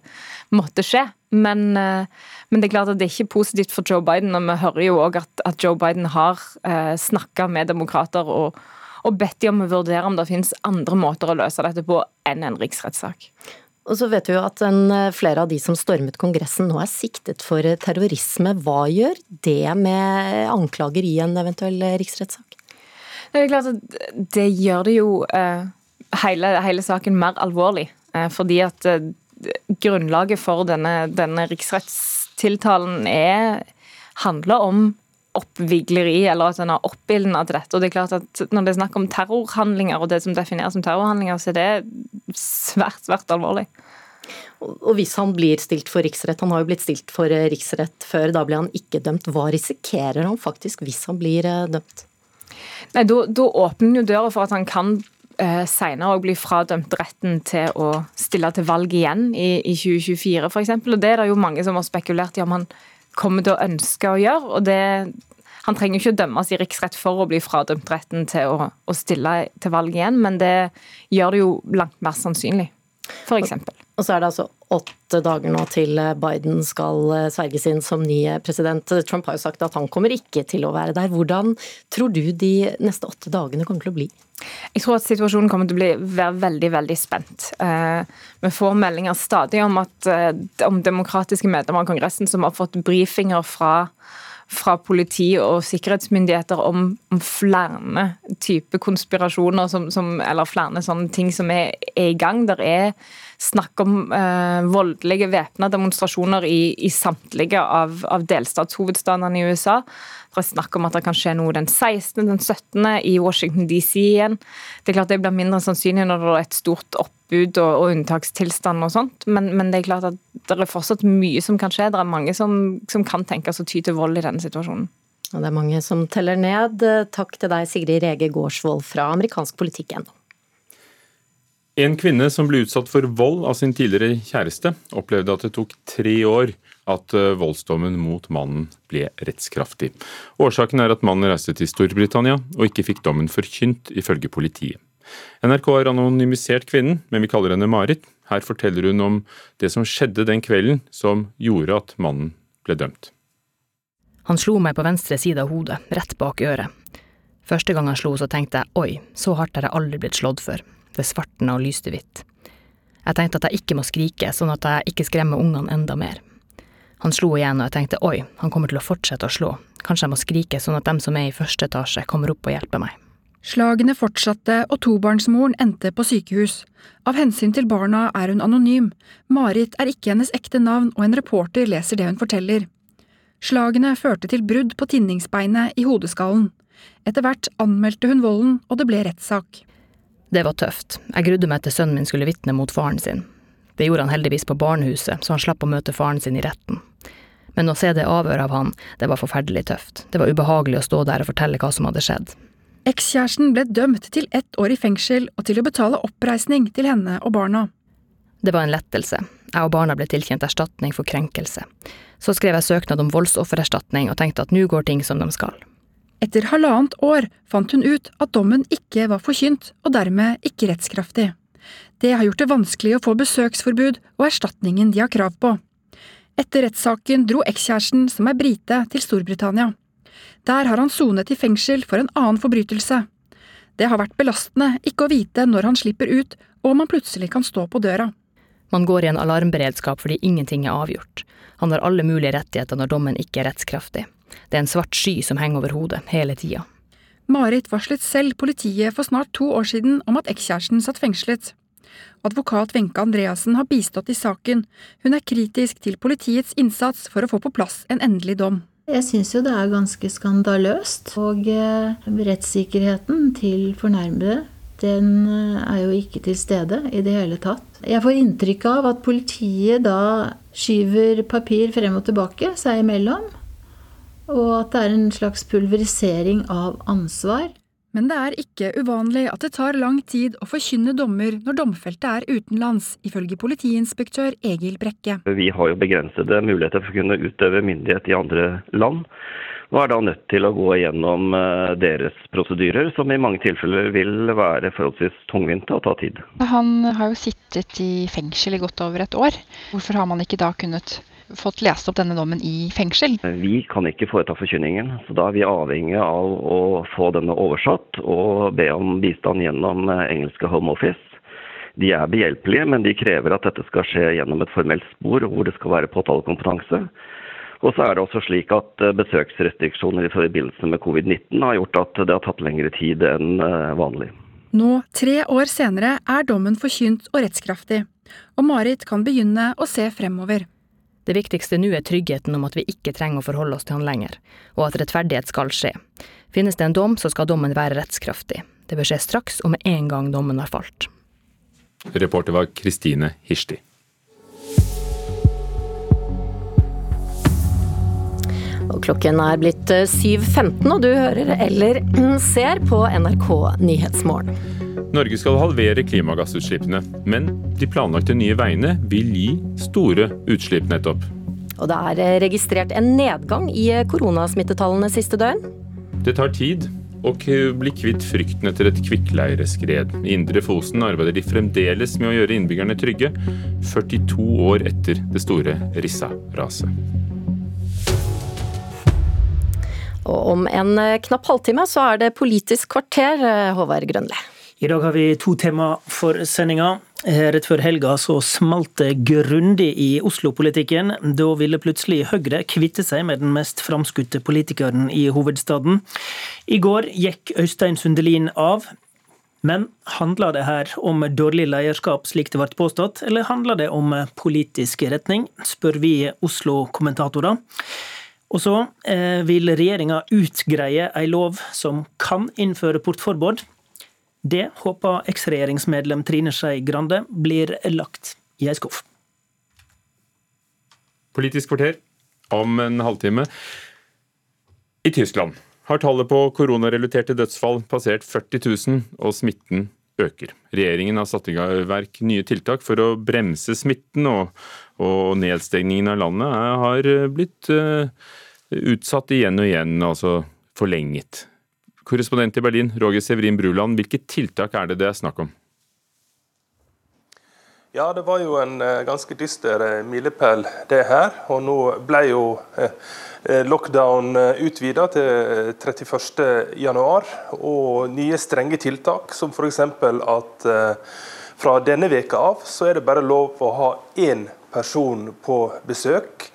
måtte skje. Men, men, det er klart at det er ikke positivt for Joe Biden. og Vi hører jo òg at, at, Joe Biden har eh, snakka med demokrater og, og bedt de om å vurdere om det finnes andre måter å løse dette på enn en riksrettssak. Og så vet vi jo at en, Flere av de som stormet Kongressen nå er siktet for terrorisme. Hva gjør det med anklager i en eventuell riksrettssak? Det er klart at det gjør det jo eh, hele, hele, saken mer alvorlig. Eh, fordi at eh, grunnlaget for denne, denne riksrettstiltalen er, handler om oppvigleri, eller at en har oppildna til dette. Og det er klart at Når det er snakk om terrorhandlinger, og det som defineres som terrorhandlinger, så er det svært, svært alvorlig. Og hvis han blir stilt for riksrett, han har jo blitt stilt for eh, riksrett før, da blir han ikke dømt. Hva risikerer han faktisk hvis han blir eh, dømt? Nei, Da åpner jo døra for at han kan eh, senere bli fradømt retten til å stille til valg igjen i, i 2024 f.eks. Og det er det jo mange som har spekulert i om han kommer til å ønske å gjøre. og det han trenger ikke å dømmes i riksrett for å bli fradømt retten til å, å stille til valg igjen, men det gjør det jo langt mer sannsynlig, f.eks. Og så er det altså åtte dager nå til Biden skal eh, sverges inn som ny president. Trump har jo sagt at han kommer ikke til å være der. Hvordan tror du de neste åtte dagene kommer til å bli? Jeg tror at situasjonen kommer til å bli, være veldig veldig spent. Eh, vi får meldinger stadig om, at, eh, om demokratiske medlemmer av Kongressen som har fått brifinger fra fra politi og sikkerhetsmyndigheter om, om flere typer konspirasjoner som, som, eller flere sånne ting som er, er i gang. Der er snakk om eh, voldelige væpna demonstrasjoner i, i samtlige av, av delstatshovedstadene i USA. Det er snakk om at det kan skje noe den 16., den 17. i Washington DC igjen. Det er klart det blir mindre sannsynlig når det er et stort oppbud og, og unntakstilstand og sånt, men, men, det er klart at det er fortsatt mye som kan skje. Det er mange som, som kan tenkes å ty til vold i denne situasjonen. Og det er mange som teller ned. Takk til deg, Sigrid Rege Gårdsvold fra amerikansk politikk.no. En kvinne som ble utsatt for vold av sin tidligere kjæreste, opplevde at det tok tre år at eh, voldsdommen mot mannen ble rettskraftig. Årsaken er at mannen reiste til Storbritannia og ikke fikk dommen forkynt, ifølge politiet. NRK har anonymisert kvinnen, men vi kaller henne Marit. Her forteller hun om det som skjedde den kvelden som gjorde at mannen ble dømt. Han slo meg på venstre side av hodet, rett bak øret. Første gang han slo, så tenkte jeg oi, så hardt har jeg aldri blitt slått før det svartna og lyste hvitt. Jeg tenkte at jeg ikke må skrike, sånn at jeg ikke skremmer ungene enda mer. Han slo igjen, og jeg tenkte oi, han kommer til å fortsette å slå, kanskje jeg må skrike sånn at dem som er i første etasje, kommer opp og hjelper meg. Slagene fortsatte, og tobarnsmoren endte på sykehus. Av hensyn til barna er hun anonym, Marit er ikke hennes ekte navn, og en reporter leser det hun forteller. Slagene førte til brudd på tinningsbeinet i hodeskallen. Etter hvert anmeldte hun volden, og det ble rettssak. Det var tøft, jeg grudde meg til sønnen min skulle vitne mot faren sin. Det gjorde han heldigvis på barnehuset, så han slapp å møte faren sin i retten. Men å se det avhøret av han, det var forferdelig tøft, det var ubehagelig å stå der og fortelle hva som hadde skjedd. Ekskjæresten ble dømt til ett år i fengsel og til å betale oppreisning til henne og barna. Det var en lettelse, jeg og barna ble tilkjent erstatning for krenkelse. Så skrev jeg søknad om voldsoffererstatning og tenkte at nå går ting som de skal. Etter halvannet år fant hun ut at dommen ikke var forkynt og dermed ikke rettskraftig. Det har gjort det vanskelig å få besøksforbud og erstatningen de har krav på. Etter rettssaken dro ekskjæresten, som er brite, til Storbritannia. Der har han sonet i fengsel for en annen forbrytelse. Det har vært belastende ikke å vite når han slipper ut og om han plutselig kan stå på døra. Man går i en alarmberedskap fordi ingenting er avgjort. Han har alle mulige rettigheter når dommen ikke er rettskraftig. Det er en svart sky som henger over hodet hele tida. Marit varslet selv politiet for snart to år siden om at ekskjæresten satt fengslet. Advokat Wenche Andreassen har bistått i saken. Hun er kritisk til politiets innsats for å få på plass en endelig dom. Jeg syns jo det er ganske skandaløst. Og eh, rettssikkerheten til fornærmede, den eh, er jo ikke til stede i det hele tatt. Jeg får inntrykk av at politiet da skyver papir frem og tilbake seg imellom Og at det er en slags pulverisering av ansvar. Men det er ikke uvanlig at det tar lang tid å forkynne dommer når domfelte er utenlands, ifølge politiinspektør Egil Brekke. Vi har jo begrensede muligheter for å kunne utøve myndighet i andre land og er da nødt til å gå gjennom eh, deres prosedyrer, som i mange tilfeller vil være forholdsvis tungvinte og ta tid. Han har jo sittet i fengsel i godt over et år. Hvorfor har man ikke da kunnet fått lest opp denne dommen i fengsel? Vi kan ikke foreta forkynningen, så da er vi avhengig av å få denne oversatt og be om bistand gjennom eh, engelske Home Office. De er behjelpelige, men de krever at dette skal skje gjennom et formelt spor hvor det skal være påtalekompetanse. Og så er det også slik at eh, besøksrestriksjoner i forbindelse med covid-19 har gjort at det har tatt lengre tid enn eh, vanlig. Nå, tre år senere, er dommen forkynt og rettskraftig, og Marit kan begynne å se fremover. Det viktigste nå er tryggheten om at vi ikke trenger å forholde oss til han lenger, og at rettferdighet skal skje. Finnes det en dom, så skal dommen være rettskraftig. Det bør skje straks og med en gang dommen har falt. Reporter var Kristine Hirsti. Og klokken er blitt 7.15, eh, og du hører eller ser på NRK Nyhetsmorgen. Norge skal halvere klimagassutslippene, men de planlagte nye veiene vil gi store utslipp nettopp. Og det er eh, registrert en nedgang i eh, koronasmittetallene siste døgn. Det tar tid å bli kvitt frykten etter et kvikkleireskred. I Indre Fosen arbeider de fremdeles med å gjøre innbyggerne trygge, 42 år etter det store Rissa-raset. Og om en eh, knapp halvtime så er det Politisk kvarter, eh, Håvard Grønli. I dag har vi to tema for sendinga. Rett før helga så smalt det grundig i Oslo-politikken. Da ville plutselig Høyre kvitte seg med den mest framskutte politikeren i hovedstaden. I går gikk Øystein Sundelin av. Men handler det her om dårlig lederskap, slik det ble påstått, eller handler det om politisk retning, spør vi Oslo-kommentatorer. Og så eh, vil regjeringa utgreie ei lov som kan innføre portforbud. Det håper eks-regjeringsmedlem Trine Skei Grande blir lagt i ei skuff. Politisk kvarter om en halvtime. I Tyskland har tallet på koronarelaterte dødsfall passert 40 000, og smitten øker. Regjeringen har satt i verk nye tiltak for å bremse smitten, og, og nedstengningen av landet har blitt uh, utsatt igjen og igjen, altså forlenget. Korrespondent i Berlin, Roger Severin Bruland, hvilke tiltak er det det er snakk om? Ja, det var jo en eh, ganske dyster eh, milepæl, det her. Og nå ble jo eh, lockdown utvida til 31.1. Og nye strenge tiltak, som f.eks. at fra denne veka av så er det bare lov å ha én person på besøk.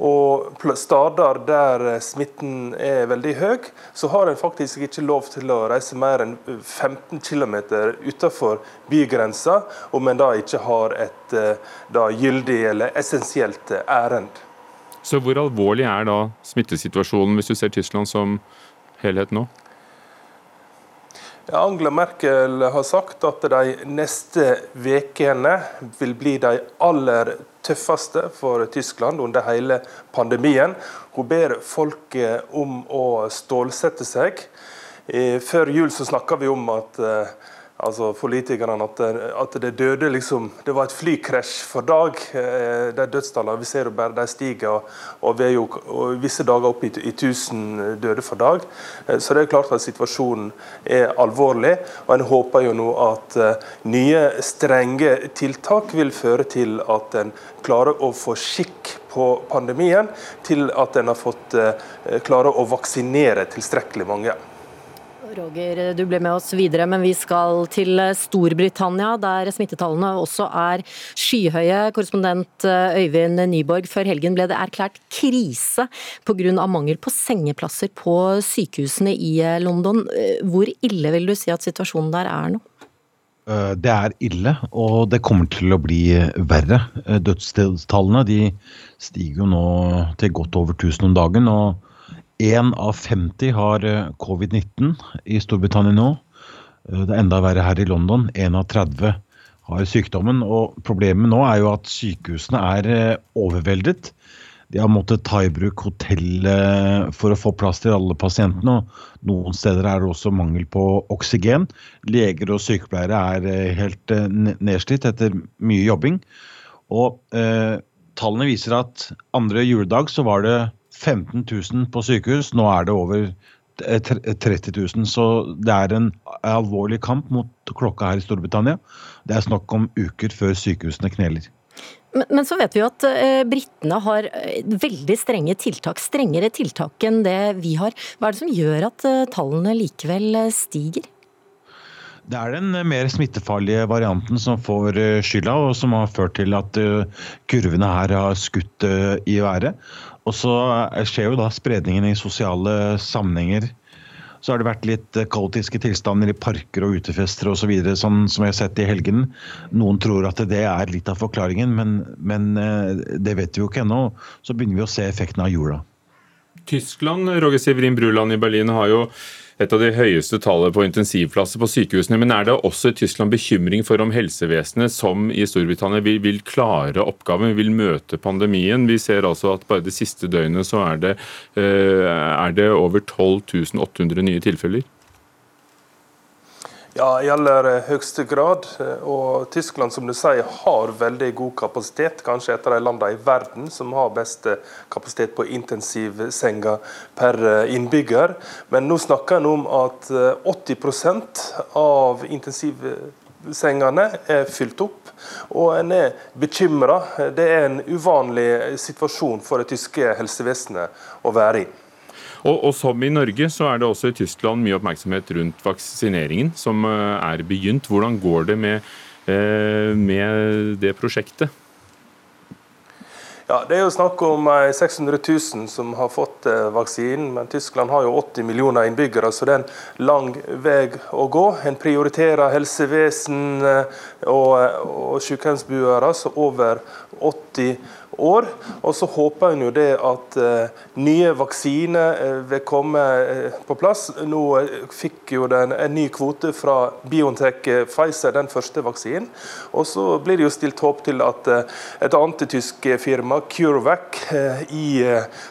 Og steder der smitten er veldig høy, så har en faktisk ikke lov til å reise mer enn 15 km utenfor bygrensa, om en da ikke har et eh, da, gyldig eller essensielt ærend. Så hvor alvorlig er da smittesituasjonen, hvis du ser Tyskland som helhet nå? Angela Merkel har sagt at de neste ukene vil bli de aller tøffeste for Tyskland under hele pandemien. Hun ber folket om å stålsette seg. Før jul så snakka vi om at eh, altså politikerne at, at, det døde liksom Det var et flykrasj for dag. Eh, de dødstallene vi ser jo bare de stiger, og, vi er jo og visse dager opp i, i 1000 døde for dag. Eh, så det er klart at situasjonen er alvorlig. Og en håper jo nå at uh, nye, strenge tiltak vil føre til at en klarer å få skikk på pandemien, til at en har fått klare å vaksinere tilstrekkelig mange. Roger, du ble med oss videre, men vi skal til Storbritannia, der smittetallene også er skyhøye. Korrespondent eh, Øyvind Nyborg, før helgen ble det erklært krise pga. mangel på sengeplasser på sykehusene i eh, London. Eh, hvor ille vil du si at situasjonen der er nå? Det er ille, og det kommer til å bli verre. Dødstallene stiger jo nå til godt over 1000 om dagen. og Én av 50 har eh, covid-19 i Storbritannia nå. Eh, det er enda verre her i London. Én av 30 har sykdommen. Og problemet nå er jo at sykehusene er eh, overveldet. de har måttet ta i bruk hotell for å få plass til alle pasientene. og Noen steder er det også mangel på oksygen. Leger og sykepleiere er helt nedslitt etter mye jobbing. Og eh, tallene viser at andre juledag så var det 15 000 på sykehus. Nå er det over 30 000. Så det er en alvorlig kamp mot klokka her i Storbritannia. Det er snakk om uker før sykehusene kneler. Men, men så vet vi jo at eh, britene har eh, veldig strenge tiltak, strengere tiltak enn det vi har. Hva er det som gjør at eh, tallene likevel eh, stiger? Det er den eh, mer smittefarlige varianten som får eh, skylda, og som har ført til at kurvene her har skutt i været. Og så skjer jo da spredningen i sosiale sammenhenger så har det vært litt eh, kaotiske tilstander i parker og utefester osv. Sånn som jeg har sett i helgen. Noen tror at det er litt av forklaringen, men, men eh, det vet vi jo ikke ennå. Så begynner vi å se effekten av jula. Tyskland, Roger Severin Bruland i Berlin, har jo et av de høyeste tallene på intensivplasser på sykehusene. Men er det også i Tyskland bekymring for om helsevesenet, som i Storbritannia, vil, vil klare oppgaven, vil møte pandemien? Vi ser altså at bare det siste døgnet så er det, eh, er det over 12 800 nye tilfeller. Ja, i aller eh, høyeste grad. Eh, og Tyskland som du sier, har veldig god kapasitet. Kanskje et av de landene i verden som har best eh, kapasitet på intensivsenger per innbygger. Men nå snakker en om at 80% av intensivsengene er fylt opp. Og en er bekymra. Det er en uvanlig situasjon for det tyske helsevesenet å være i. Og, og, som i Norge, så er det også i Tyskland mye oppmerksomhet rundt vaksineringen som eh, er begynt. Hvordan går det med, eh, med det prosjektet? Ja, Det er jo snakk om 600 000 som har fått eh, vaksinen, men Tyskland har jo 80 millioner innbyggere, så det er en lang vei å gå. En prioriterer helsevesen og, og sykehjemsboere over 80 år. Og så håper en jo det at uh, nye vaksiner uh, vil komme uh, på plass. Nå fikk jo den en ny kvote fra Biontech Pfizer, den første vaksinen. Og så blir det jo stilt håp til at et annet tysk firma, CureVac, i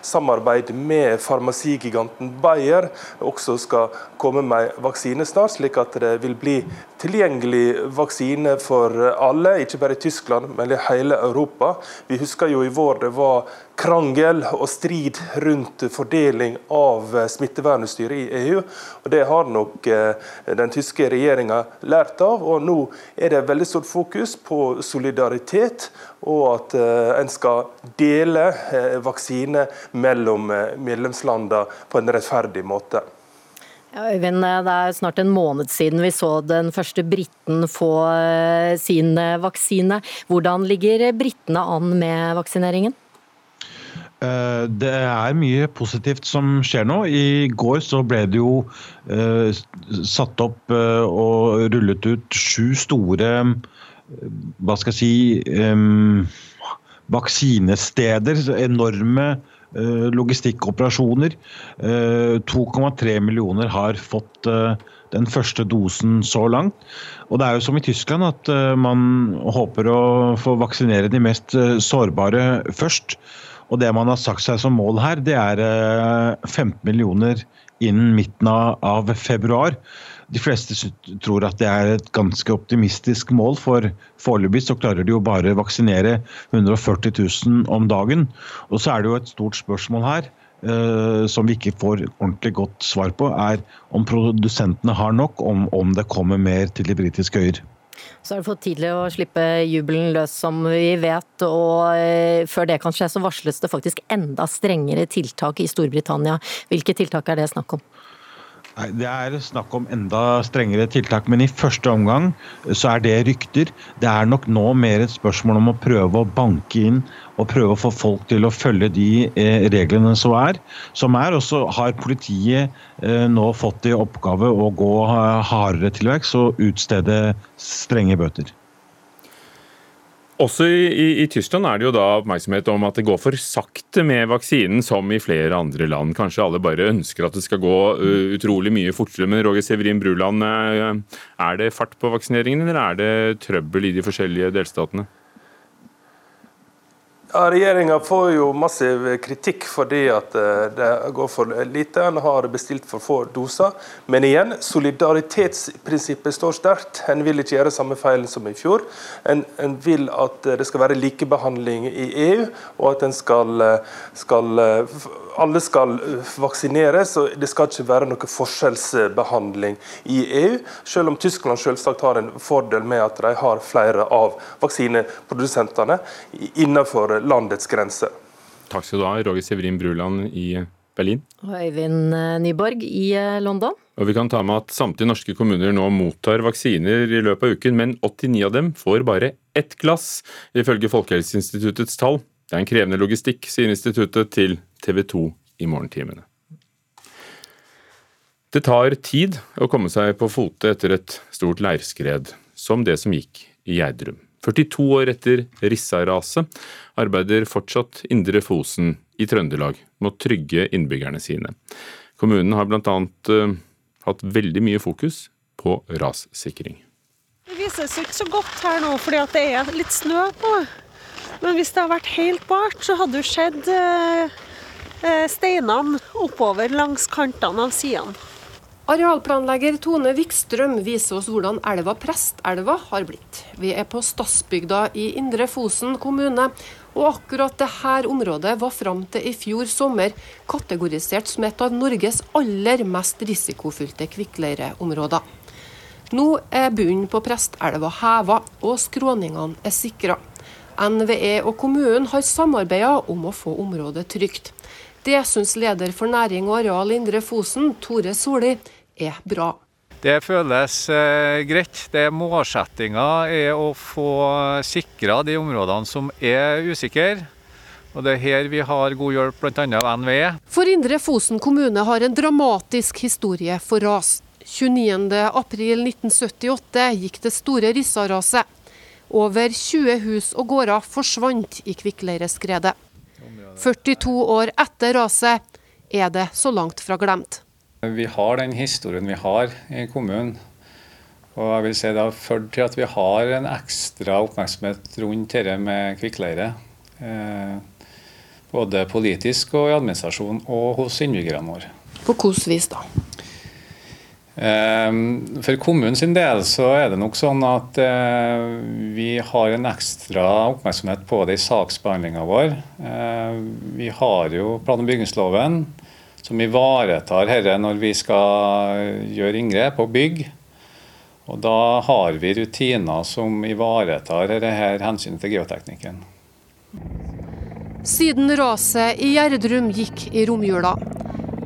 samarbeid med farmasigiganten Bayer, også skal komme med vaksine snart, slik at det vil bli tilgjengelig vaksine for alle, ikke bare i Tyskland, men i hele Europa. Vi husker jo i vår det var krangel og strid rundt fordeling av smittevernutstyr i EU. og Det har nok eh, den tyske regjeringa lært av. og Nå er det veldig stort fokus på solidaritet, og at eh, en skal dele vaksiner vaksine mellom medlemslandene på en rettferdig måte. Ja, Øyvind, det er snart en måned siden vi så den første briten få eh, sin eh, vaksine. Hvordan ligger britene an med vaksineringen? Eh, det er mye positivt som skjer nå. I går så ble det jo satt opp og rullet ut sju store hva skal jeg si vaksinesteder. Enorme Eh, logistikkoperasjoner. 2,3 eh, millioner har fått eh, den første dosen så langt. Og det er jo som i Tyskland at man håper å få vaksinere de mest sårbare først. Og det man har sagt seg som mål her, det er 15 millioner innen midten av februar. De fleste tror at det er et ganske optimistisk mål, for foreløpig så klarer de jo bare å vaksinere 140 000 om dagen. Og så er det jo et stort spørsmål her. Uh, som vi ikke får ordentlig godt svar på, er om produsentene har nok, om, om det kommer mer til de britiske øyer. Så er det for tidlig å slippe jubelen løs, som vi vet. Og uh, før det kan skje, så varsles det faktisk enda strengere tiltak i Storbritannia. Hvilke tiltak er det snakk om? Det er snakk om enda strengere tiltak, men i første omgang så er det rykter. Det er nok nå mer et spørsmål om å prøve å banke inn og prøve å få folk til å følge de eh, reglene som er. Som er, Og har politiet eh, nå fått i oppgave å gå hardere til verks og utstede strenge bøter. Også i, i, i, Tyskland er det jo da oppmerksomhet om at det går for sakte med vaksinen, som i flere andre land. Kanskje alle bare ønsker at det skal gå uh, utrolig mye fortere. Men Roger Severin Bruland, uh, er det fart på vaksineringen, eller er det trøbbel i de forskjellige delstatene? Ja, Regjeringa får jo massiv kritikk fordi at eh, det går for lite. En har bestilt for få doser. Men igjen, solidaritetsprinsippet står sterkt. En vil ikke gjøre samme feil som i fjor. En, en vil at det skal være likebehandling i EU, og at en skal, skal alle skal vaksineres. og Det skal ikke være noe forskjellsbehandling i EU. Selv om Tyskland selvsagt har en fordel med at de har flere av vaksineprodusentene innenfor landets grenser. Takk skal du ha, Roger Severin Bruland i Berlin. Og Øyvind eh, Nyborg i eh, London. Og vi kan ta med at Samtlige norske kommuner nå mottar vaksiner i løpet av uken, men 89 av dem får bare ett glass, ifølge Folkehelseinstituttets tall. Det er en krevende logistikk, sier instituttet til TV 2 i morgentimene. Det tar tid å komme seg på fote etter et stort leirskred, som det som gikk i Gjerdrum. 42 år etter Rissa-raset arbeider fortsatt Indre Fosen i Trøndelag med å trygge innbyggerne sine. Kommunen har bl.a. Uh, hatt veldig mye fokus på rassikring. Det vises ikke så godt her nå fordi det er litt snø på. Men hvis det hadde vært helt bart, så hadde du sett uh, steinene oppover langs kantene av sidene. Arealplanlegger Tone Vikstrøm viser oss hvordan elva Prestelva har blitt. Vi er på Stadsbygda i Indre Fosen kommune, og akkurat dette området var fram til i fjor sommer kategorisert som et av Norges aller mest risikofylte kvikkleireområder. Nå er bunnen på Prestelva heva, og skråningene er sikra. NVE og kommunen har samarbeida om å få området trygt. Det syns leder for næring og areal Indre Fosen, Tore Soli, er bra. Det føles eh, greit. Det Målsettinga er å få sikra de områdene som er usikre. Og Det er her vi har god hjelp bl.a. av NVE. For Indre Fosen kommune har en dramatisk historie for ras. 29.4.1978 gikk det store Rissa-raset. Over 20 hus og gårder forsvant i kvikkleireskredet. 42 år etter raset er det så langt fra glemt. Vi har den historien vi har i kommunen. Og jeg vil si Det har ført til at vi har en ekstra oppmerksomhet rundt dette med kvikkleire. Eh, både politisk og i administrasjon og hos innbyggerne våre. På hvilket vis da? Eh, for kommunen sin del så er det nok sånn at eh, vi har en ekstra oppmerksomhet på det i saksbehandlinga vår. Eh, vi har jo plan- og bygningsloven som ivaretar dette når vi skal gjøre inngrep og bygg. Og Da har vi rutiner som ivaretar dette hensynet til geoteknikken. Siden raset i Gjerdrum gikk i romjula,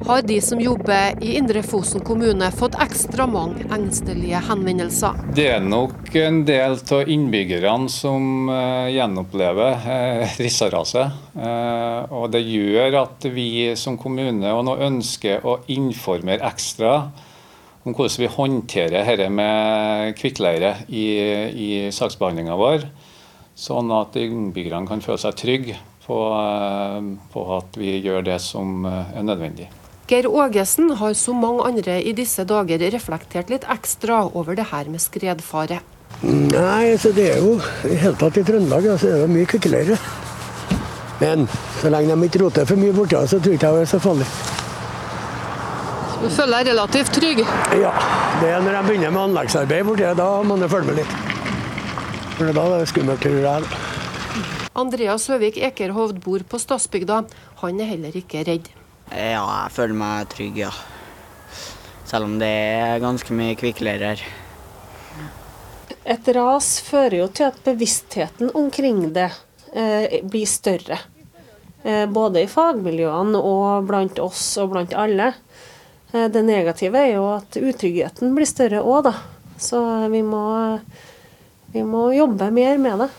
har de som jobber i Indre Fosen kommune fått ekstra mange engstelige henvendelser. Det er nok en del av innbyggerne som uh, gjenopplever uh, Rissaraset. Uh, og det gjør at vi som kommune nå ønsker å informere ekstra om hvordan vi håndterer dette med kvikkleire i, i saksbehandlinga vår, sånn at innbyggerne kan føle seg trygge på, på at vi gjør det som er nødvendig. Geir Ågesen har som mange andre i disse dager reflektert litt ekstra over det her med skredfare. Nei, så det er jo i hele tatt i Trøndelag altså, er det mye kvikkleire. Men så lenge de ikke roter for mye borti så tror jeg ikke det er så farlig. Du føler deg relativt trygg? Ja. Det er når de begynner med anleggsarbeid borti da må man følge med litt. For da er det skummelt, tror jeg. Andreas Høvik Ekerhovd bor på Stadsbygda. Han er heller ikke redd. Ja, jeg føler meg trygg, ja. Selv om det er ganske mye kvikkleire her. Et ras fører jo til at bevisstheten omkring det eh, blir større. Eh, både i fagmiljøene og blant oss og blant alle. Eh, det negative er jo at utryggheten blir større òg, da. Så vi må, vi må jobbe mer med det.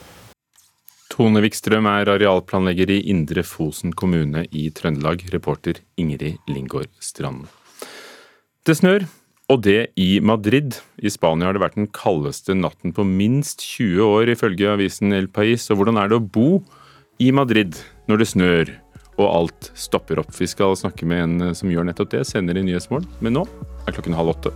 Tone Wikstrøm er arealplanlegger i Indre Fosen kommune i Trøndelag. Reporter Ingrid Lingård Strand. Det snør, og det i Madrid. I Spania har det vært den kaldeste natten på minst 20 år, ifølge avisen El Pais. Og hvordan er det å bo i Madrid når det snør og alt stopper opp? Vi skal snakke med en som gjør nettopp det senere i Nyhetsmorgen, men nå er klokken halv åtte.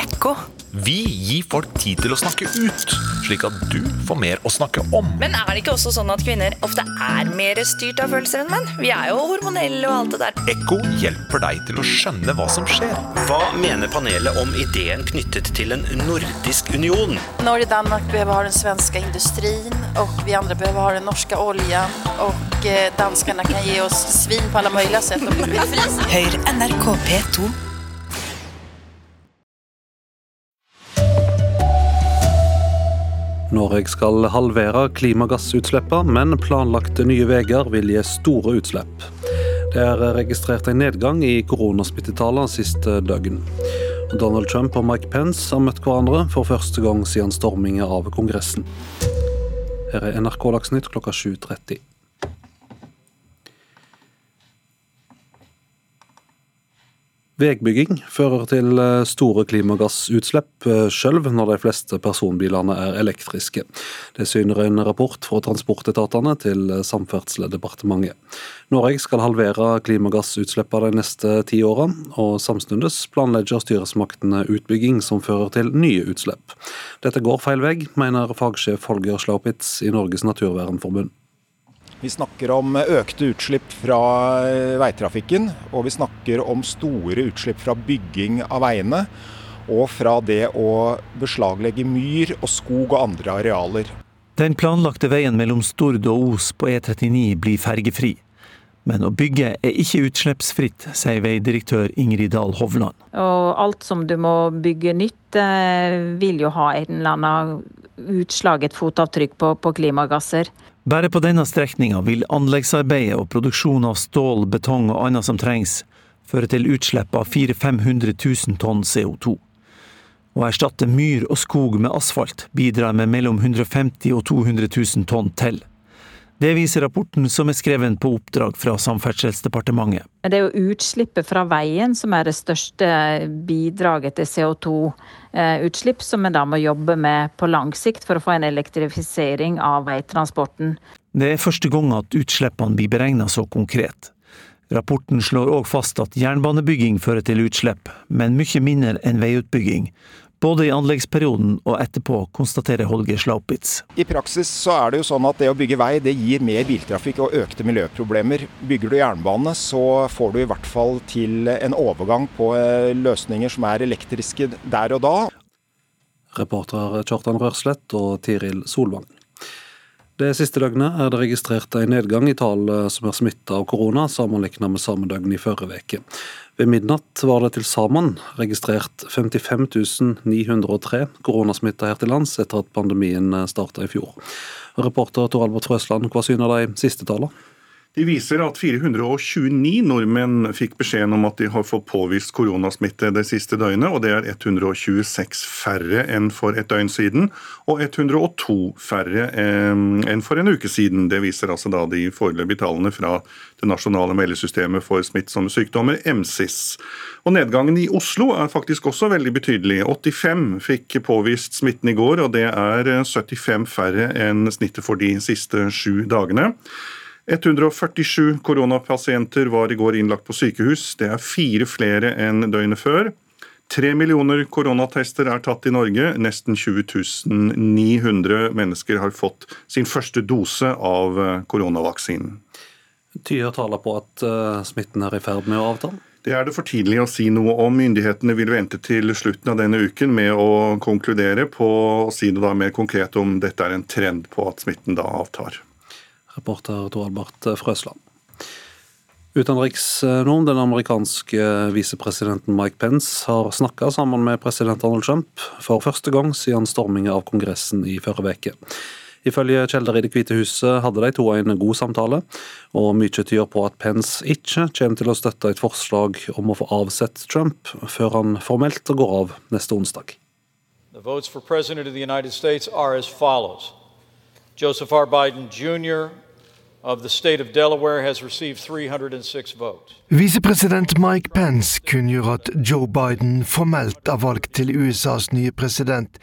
Ekko. Vi gir folk tid til å snakke ut, slik at du får mer å snakke om. Men er det ikke også sånn at kvinner ofte er mer styrt av følelser enn menn? Vi er jo hormonelle og alt det der. Ekko hjelper deg til å skjønne hva som skjer. Hva mener panelet om ideen knyttet til en nordisk union? Norge og Danmark behøver ha den svenske industrien, og vi andre behøver ha den norske oljen. Og eh, danskene kan gi oss svin på alle mulige sett. Hør NRK P2. Norge skal halvere klimagassutslippene, men planlagte nye veier vil gi store utslipp. Det er registrert en nedgang i koronasmittetallene siste døgn. Donald Trump og Mike Pence har møtt hverandre for første gang siden stormingen av Kongressen. Her er NRK Dagsnytt klokka 7.30. Veibygging fører til eh, store klimagassutslipp, eh, selv når de fleste personbilene er elektriske. Det syner en rapport fra transportetatene til eh, Samferdselsdepartementet. Norge skal halvere klimagassutslippene de neste ti årene, og samtidig planlegger styresmaktene utbygging som fører til nye utslipp. Dette går feil vei, mener fagsjef Holger Slaupitz i Norges naturvernforbund. Vi snakker om økte utslipp fra veitrafikken, og vi snakker om store utslipp fra bygging av veiene. Og fra det å beslaglegge myr og skog og andre arealer. Den planlagte veien mellom Stord og Os på E39 blir fergefri. Men å bygge er ikke utslippsfritt, sier veidirektør Ingrid Dahl Hovland. Og alt som du må bygge nytt, vil jo ha en eller annen utslag, et fotavtrykk på, på klimagasser. Bare på denne strekninga vil anleggsarbeidet og produksjon av stål, betong og annet som trengs, føre til utslipp av 400 000-500 000 tonn CO2. Å erstatte myr og skog med asfalt bidrar med mellom 150 og 200 000 tonn til. Det viser rapporten som er skrevet på oppdrag fra Samferdselsdepartementet. Det er jo utslippet fra veien som er det største bidraget til CO2-utslipp, som vi da må jobbe med på lang sikt for å få en elektrifisering av veitransporten. Det er første gang at utslippene blir beregna så konkret. Rapporten slår òg fast at jernbanebygging fører til utslipp, men mye mindre enn veiutbygging. Både i anleggsperioden og etterpå, konstaterer Holger Slaupitz. I praksis så er det jo sånn at det å bygge vei det gir mer biltrafikk og økte miljøproblemer. Bygger du jernbane så får du i hvert fall til en overgang på løsninger som er elektriske der og da. Reportere Kjartan Rørslett og Tiril Solvang. Det siste døgnet er det registrert en nedgang i tall som er smitta av korona, sammenlignet med samme døgn i forrige uke. Ved midnatt var det til sammen registrert 55 903 koronasmitta her til lands etter at pandemien starta i fjor. Reporter Tor Albert Frøsland, hva syner de siste tallene? De viser at 429 nordmenn fikk beskjeden om at de har fått påvist koronasmitte det siste døgnet, og det er 126 færre enn for et døgn siden, og 102 færre enn for en uke siden. Det viser altså da de foreløpige tallene fra det nasjonale meldesystemet for smittsomme sykdommer, MSIS. Og Nedgangen i Oslo er faktisk også veldig betydelig. 85 fikk påvist smitten i går, og det er 75 færre enn snittet for de siste sju dagene. 147 koronapasienter var i går innlagt på sykehus. Det er fire flere enn døgnet før. Tre millioner koronatester er tatt i Norge. Nesten 20 900 mennesker har fått sin første dose av koronavaksinen. Tyder taler på at smitten er i ferd med å avta? Det er det for tidlig å si noe om. Myndighetene vil vente til slutten av denne uken med å konkludere på å si noe mer konkret om dette er en trend på at smitten da avtar. Reporter Tor Albert Frøsland. Utenriksnorm, den amerikanske visepresidenten Mike Pence har snakka sammen med president Donald Trump for første gang siden stormingen av Kongressen i forrige uke. Ifølge kilder i Det hvite huset hadde de to en god samtale, og mye tyder på at Pence ikke kommer til å støtte et forslag om å få avsett Trump før han formelt går av neste onsdag. The for President of the United States are. Joseph R. Biden Jr. Visepresident Mike Pence kunngjør at Joe Biden formelt er valgt til USAs nye president,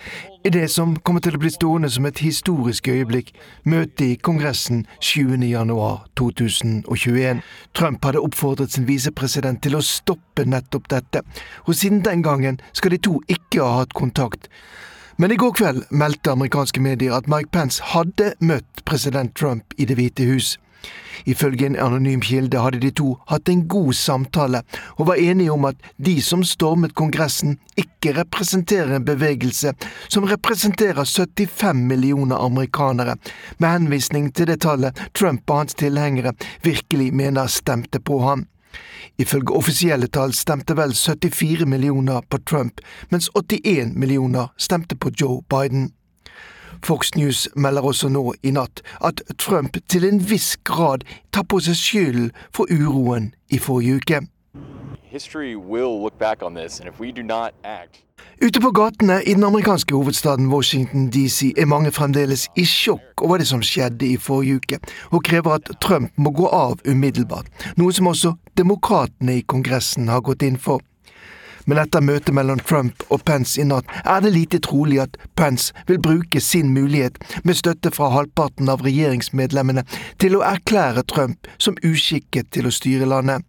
i det som kommer til å bli stående som et historisk øyeblikk, møtet i Kongressen 7.1.2021. Trump hadde oppfordret sin visepresident til å stoppe nettopp dette, og siden den gangen skal de to ikke ha hatt kontakt. Men i går kveld meldte amerikanske medier at Mike Pence hadde møtt president Trump i Det hvite hus. Ifølge en anonym kilde hadde de to hatt en god samtale, og var enige om at de som stormet Kongressen, ikke representerer en bevegelse som representerer 75 millioner amerikanere, med henvisning til det tallet Trump og hans tilhengere virkelig mener stemte på ham. Ifølge offisielle tall stemte vel 74 millioner på Trump, mens 81 millioner stemte på Joe Biden. Fox News melder også nå i natt at Trump til en viss grad tar på seg skylden for uroen i forrige uke. Ute på gatene i den amerikanske hovedstaden Washington DC er mange fremdeles i sjokk over det som skjedde i forrige uke, og krever at Trump må gå av umiddelbart, noe som også demokratene i Kongressen har gått inn for. Men etter møtet mellom Trump og Pence i natt er det lite trolig at Pence vil bruke sin mulighet, med støtte fra halvparten av regjeringsmedlemmene, til å erklære Trump som uskikket til å styre landet.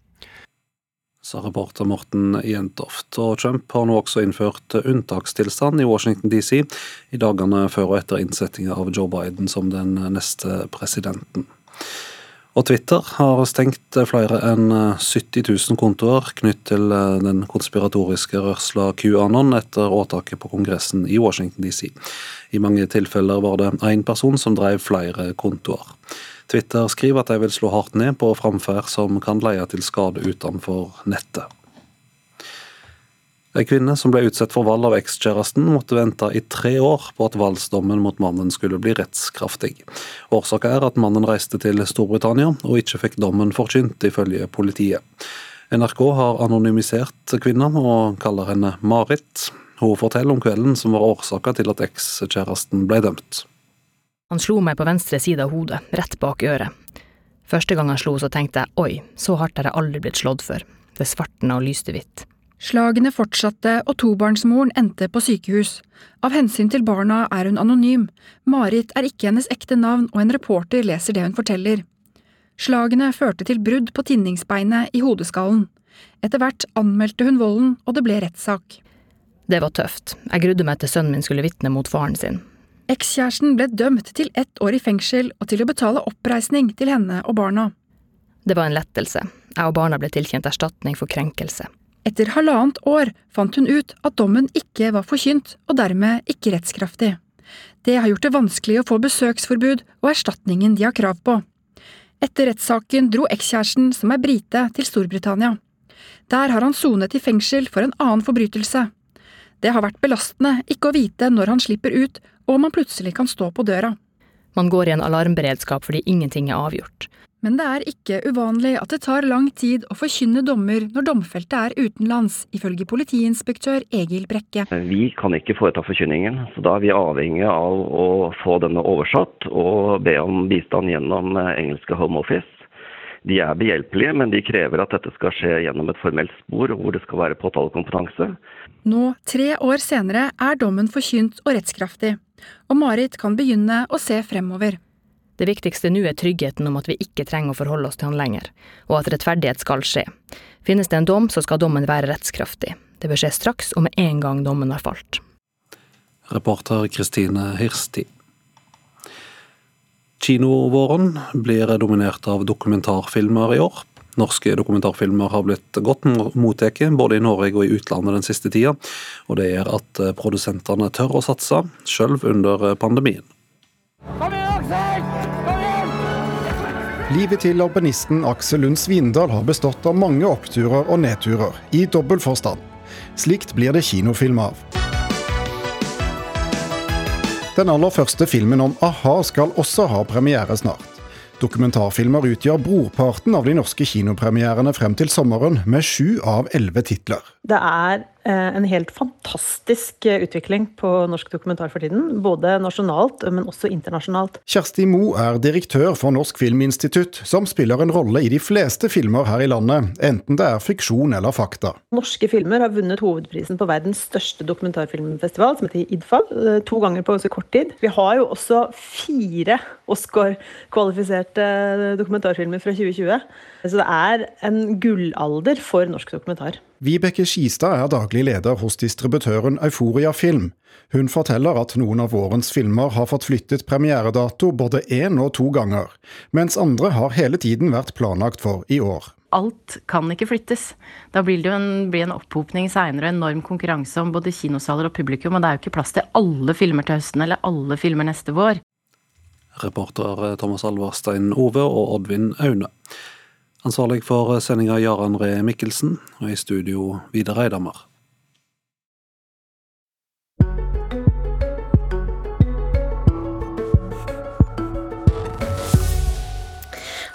Sa reporter Morten Jentoft. Og Trump har nå også innført unntakstilstand i Washington DC i dagene før og etter innsettinga av Joe Biden som den neste presidenten. Og Twitter har stengt flere enn 70 000 kontoer knytt til den konspiratoriske rørsla QAnon etter åtaket på Kongressen i Washington DC. I mange tilfeller var det én person som drev flere kontoer. Twitter skriver at de vil slå hardt ned på framferd som kan leie til skade utenfor nettet. En kvinne som ble utsatt for vold av ekskjæresten, måtte vente i tre år på at voldsdommen mot mannen skulle bli rettskraftig. Årsaken er at mannen reiste til Storbritannia og ikke fikk dommen forkynt, ifølge politiet. NRK har anonymisert kvinna og kaller henne Marit. Hun forteller om kvelden som var årsaka til at ekskjæresten ble dømt. Han slo meg på venstre side av hodet, rett bak øret. Første gang han slo, så tenkte jeg oi, så hardt har jeg aldri blitt slått før. Det svartna og lyste hvitt. Slagene fortsatte, og tobarnsmoren endte på sykehus. Av hensyn til barna er hun anonym. Marit er ikke hennes ekte navn, og en reporter leser det hun forteller. Slagene førte til brudd på tinningsbeinet i hodeskallen. Etter hvert anmeldte hun volden, og det ble rettssak. Det var tøft. Jeg grudde meg til sønnen min skulle vitne mot faren sin. Ekskjæresten ble dømt til ett år i fengsel og til å betale oppreisning til henne og barna. Det var en lettelse. Jeg og barna ble tilkjent erstatning for krenkelse. Etter halvannet år fant hun ut at dommen ikke var forkynt, og dermed ikke rettskraftig. Det har gjort det vanskelig å få besøksforbud og erstatningen de har krav på. Etter rettssaken dro ekskjæresten, som er brite, til Storbritannia. Der har han sonet i fengsel for en annen forbrytelse. Det har vært belastende ikke å vite når han slipper ut, og om han plutselig kan stå på døra. Man går i en alarmberedskap fordi ingenting er avgjort. Men det er ikke uvanlig at det tar lang tid å forkynne dommer når domfelte er utenlands, ifølge politiinspektør Egil Brekke. Vi kan ikke foreta forkynningen, så da er vi avhengig av å få denne oversatt og be om bistand gjennom engelske Home Office. De er behjelpelige, men de krever at dette skal skje gjennom et formelt spor hvor det skal være påtalekompetanse. Nå, tre år senere, er dommen forkynt og rettskraftig, og Marit kan begynne å se fremover. Det viktigste nå er tryggheten om at vi ikke trenger å forholde oss til han lenger, og at rettferdighet skal skje. Finnes det en dom, så skal dommen være rettskraftig. Det bør skje straks og med en gang dommen har falt. Reporter Kristine Hirsti. Kinovåren blir dominert av dokumentarfilmer i år. Norske dokumentarfilmer har blitt godt mottatt både i Norge og i utlandet den siste tida, og det gjør at produsentene tør å satse, sjøl under pandemien. Kom igjen, Aksel! Livet til alpinisten Aksel Lund Svindal har bestått av mange oppturer og nedturer, i dobbel forstand. Slikt blir det kinofilm av. Den aller første filmen om a-ha skal også ha premiere snart. Dokumentarfilmer utgjør brorparten av de norske kinopremierene frem til sommeren, med sju av elleve titler. Det er en helt fantastisk eh, utvikling på norsk dokumentar for tiden. Både nasjonalt, men også internasjonalt. Kjersti Mo er direktør for Norsk Filminstitutt, som spiller en rolle i de fleste filmer her i landet, enten det er fiksjon eller fakta. Norske filmer har vunnet hovedprisen på verdens største dokumentarfilmfestival, som heter IDFA, eh, to ganger på ganske kort tid. Vi har jo også fire Oscar-kvalifiserte dokumentarfilmer fra 2020. Så det er en gullalder for norsk dokumentar. Vibeke Skistad er daglig leder hos distributøren Euforia Film. Hun forteller at noen av vårens filmer har fått flyttet premieredato både én og to ganger, mens andre har hele tiden vært planlagt for i år. Alt kan ikke flyttes. Da blir det jo en, blir en opphopning seinere, enorm konkurranse om både kinosaler og publikum, og det er jo ikke plass til alle filmer til høsten eller alle filmer neste vår. Reporter Thomas Alvarstein Ove og Oddvin Aune. Ansvarlig for sendinga Jarand Ree Mikkelsen, og i studio Vidar Eidhammer.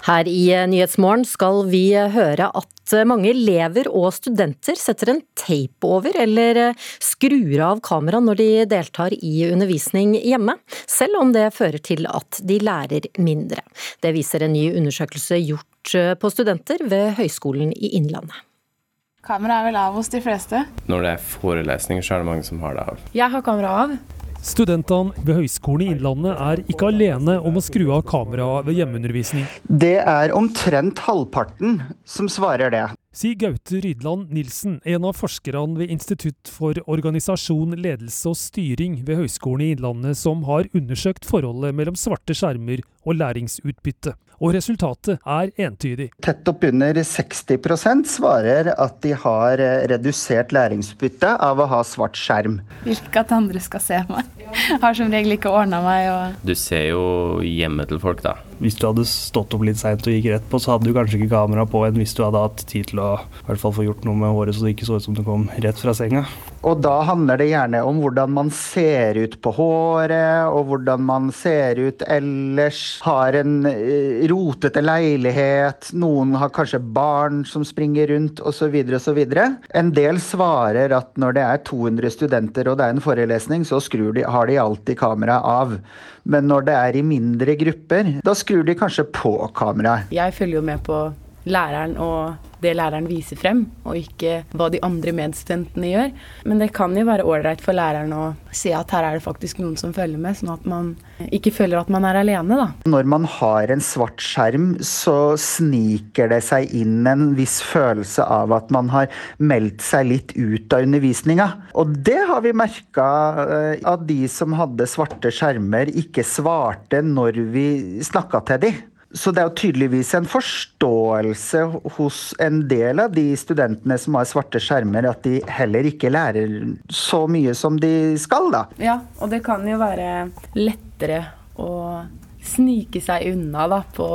Her i Nyhetsmorgen skal vi høre at mange elever og studenter setter en tape over eller skrur av kamera når de deltar i undervisning hjemme, selv om det fører til at de lærer mindre. Det viser en ny undersøkelse gjort på studenter ved Høgskolen i Innlandet. Kamera er vel av hos de fleste. Når det er forelesninger, så er det mange som har det av. Jeg har kamera av. Studentene ved Høgskolen i Innlandet er ikke alene om å skru av kameraet ved hjemmeundervisning. Det er omtrent halvparten som svarer det. Sier Gaute Rydland Nilsen, en av forskerne ved Institutt for organisasjon, ledelse og styring ved Høgskolen i Innlandet, som har undersøkt forholdet mellom svarte skjermer og læringsutbytte. Og resultatet er entydig. Tett oppunder 60% svarer at de har redusert læringsutbytte av å ha svart skjerm. Vil ikke at andre skal se meg. Har som regel ikke ordna meg. Og... Du ser jo hjemmet til folk, da. Hvis du hadde stått opp litt seint og gikk rett på, så hadde du kanskje ikke kamera på enn hvis du hadde hatt tid til å i hvert fall få gjort noe med håret så det ikke så ut som det kom rett fra senga. Og da handler det gjerne om hvordan man ser ut på håret, og hvordan man ser ut ellers. Har en rotete leilighet, noen har kanskje barn som springer rundt osv. osv. En del svarer at når det er 200 studenter og det er en forelesning, så de, har de alltid kameraet av. Men når det er i mindre grupper, da skrur de kanskje på kameraet. Jeg følger jo med på læreren og det læreren viser frem, og ikke hva de andre medstudentene gjør. Men det kan jo være ålreit for læreren å se at her er det faktisk noen som følger med, sånn at man ikke føler at man er alene, da. Når man har en svart skjerm, så sniker det seg inn en viss følelse av at man har meldt seg litt ut av undervisninga. Og det har vi merka at de som hadde svarte skjermer, ikke svarte når vi snakka til de. Så det er jo tydeligvis en forståelse hos en del av de studentene som har svarte skjermer, at de heller ikke lærer så mye som de skal, da. Ja, og det kan jo være lettere å snike seg unna, da, på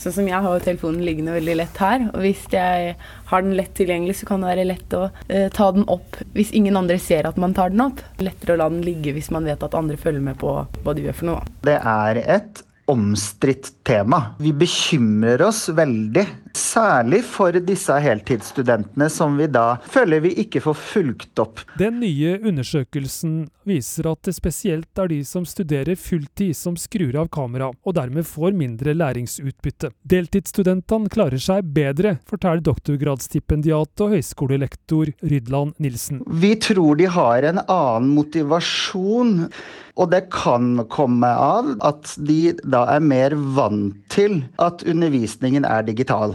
Sånn som jeg har telefonen liggende veldig lett her. Og hvis jeg har den lett tilgjengelig, så kan det være lett å eh, ta den opp hvis ingen andre ser at man tar den opp. Lettere å la den ligge hvis man vet at andre følger med på hva du gjør for noe. Det er et omstridt tema. Vi bekymrer oss veldig, særlig for disse heltidsstudentene som vi da føler vi ikke får fulgt opp. Den nye undersøkelsen viser at det spesielt er de som studerer fulltid som skrur av kamera, og dermed får mindre læringsutbytte. Deltidsstudentene klarer seg bedre, forteller doktorgradsstipendiat og høyskolelektor Rydland Nilsen. Vi tror de har en annen motivasjon. Og det kan komme av at de da er mer vant til at undervisningen er digital.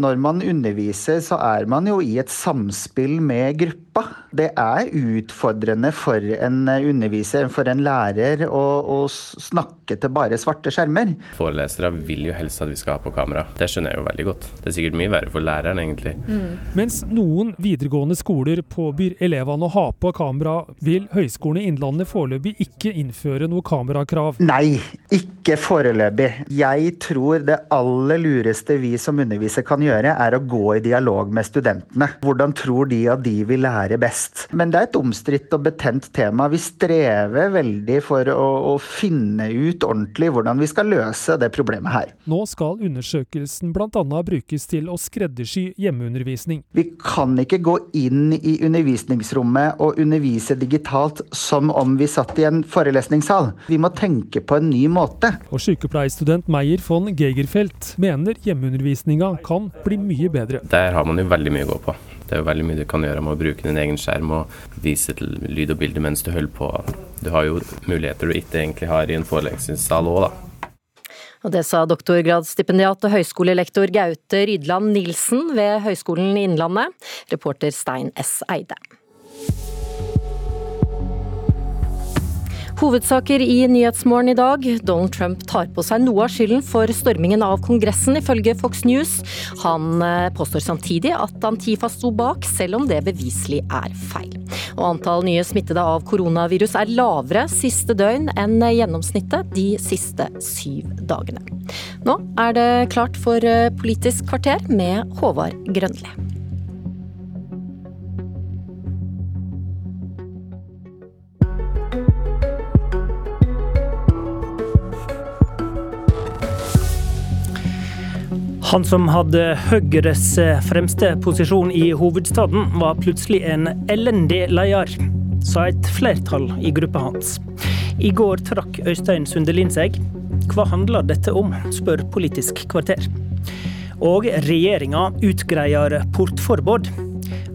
Når man underviser, så er man jo i et samspill med gruppa. Det er utfordrende for en underviser, for en lærer, å, å snakke til bare svarte skjermer. Forelesere vil jo helst at vi skal ha på kamera. Det skjønner jeg jo veldig godt. Det er sikkert mye verre for læreren, egentlig. Mm. Mens noen videregående skoler påbyr elevene å ha på kamera, vil Høgskolen i Innlandet foreløpig ikke innføre noe kamerakrav. Nei, ikke foreløpig. Jeg tror det aller lureste vi som underviser kan gjøre, gjøre, er å gå i dialog med studentene. Hvordan tror de at de vil lære best? Men det er et omstridt og betent tema. Vi strever veldig for å, å finne ut ordentlig hvordan vi skal løse det problemet her. Nå skal undersøkelsen bl.a. brukes til å skreddersy hjemmeundervisning. Vi kan ikke gå inn i undervisningsrommet og undervise digitalt som om vi satt i en forelesningssal. Vi må tenke på en ny måte. Og sykepleierstudent Meyer von Gegerfeldt mener hjemmeundervisninga kan bli mye bedre. Der har man jo veldig mye å gå på. Det er jo veldig mye du kan gjøre med å bruke din egen skjerm og vise til lyd og bilde mens du holder på. Du har jo muligheter du ikke egentlig har i en forelesningssal òg, da. Og det sa doktorgradsstipendiat og høyskolelektor Gaute Rydland Nilsen ved Høgskolen Innlandet, reporter Stein S. Eide. Hovedsaker i Nyhetsmorgen i dag. Donald Trump tar på seg noe av skylden for stormingen av Kongressen, ifølge Fox News. Han eh, påstår samtidig at Antifa sto bak, selv om det beviselig er feil. Og antall nye smittede av koronavirus er lavere siste døgn enn gjennomsnittet de siste syv dagene. Nå er det klart for eh, Politisk kvarter med Håvard Grønli. Han som hadde Høyres fremste posisjon i hovedstaden, var plutselig en elendig leder, sa et flertall i gruppa hans. I går trakk Øystein Sundelin seg. Hva handler dette om, spør Politisk kvarter. Og regjeringa utgreier portforbud.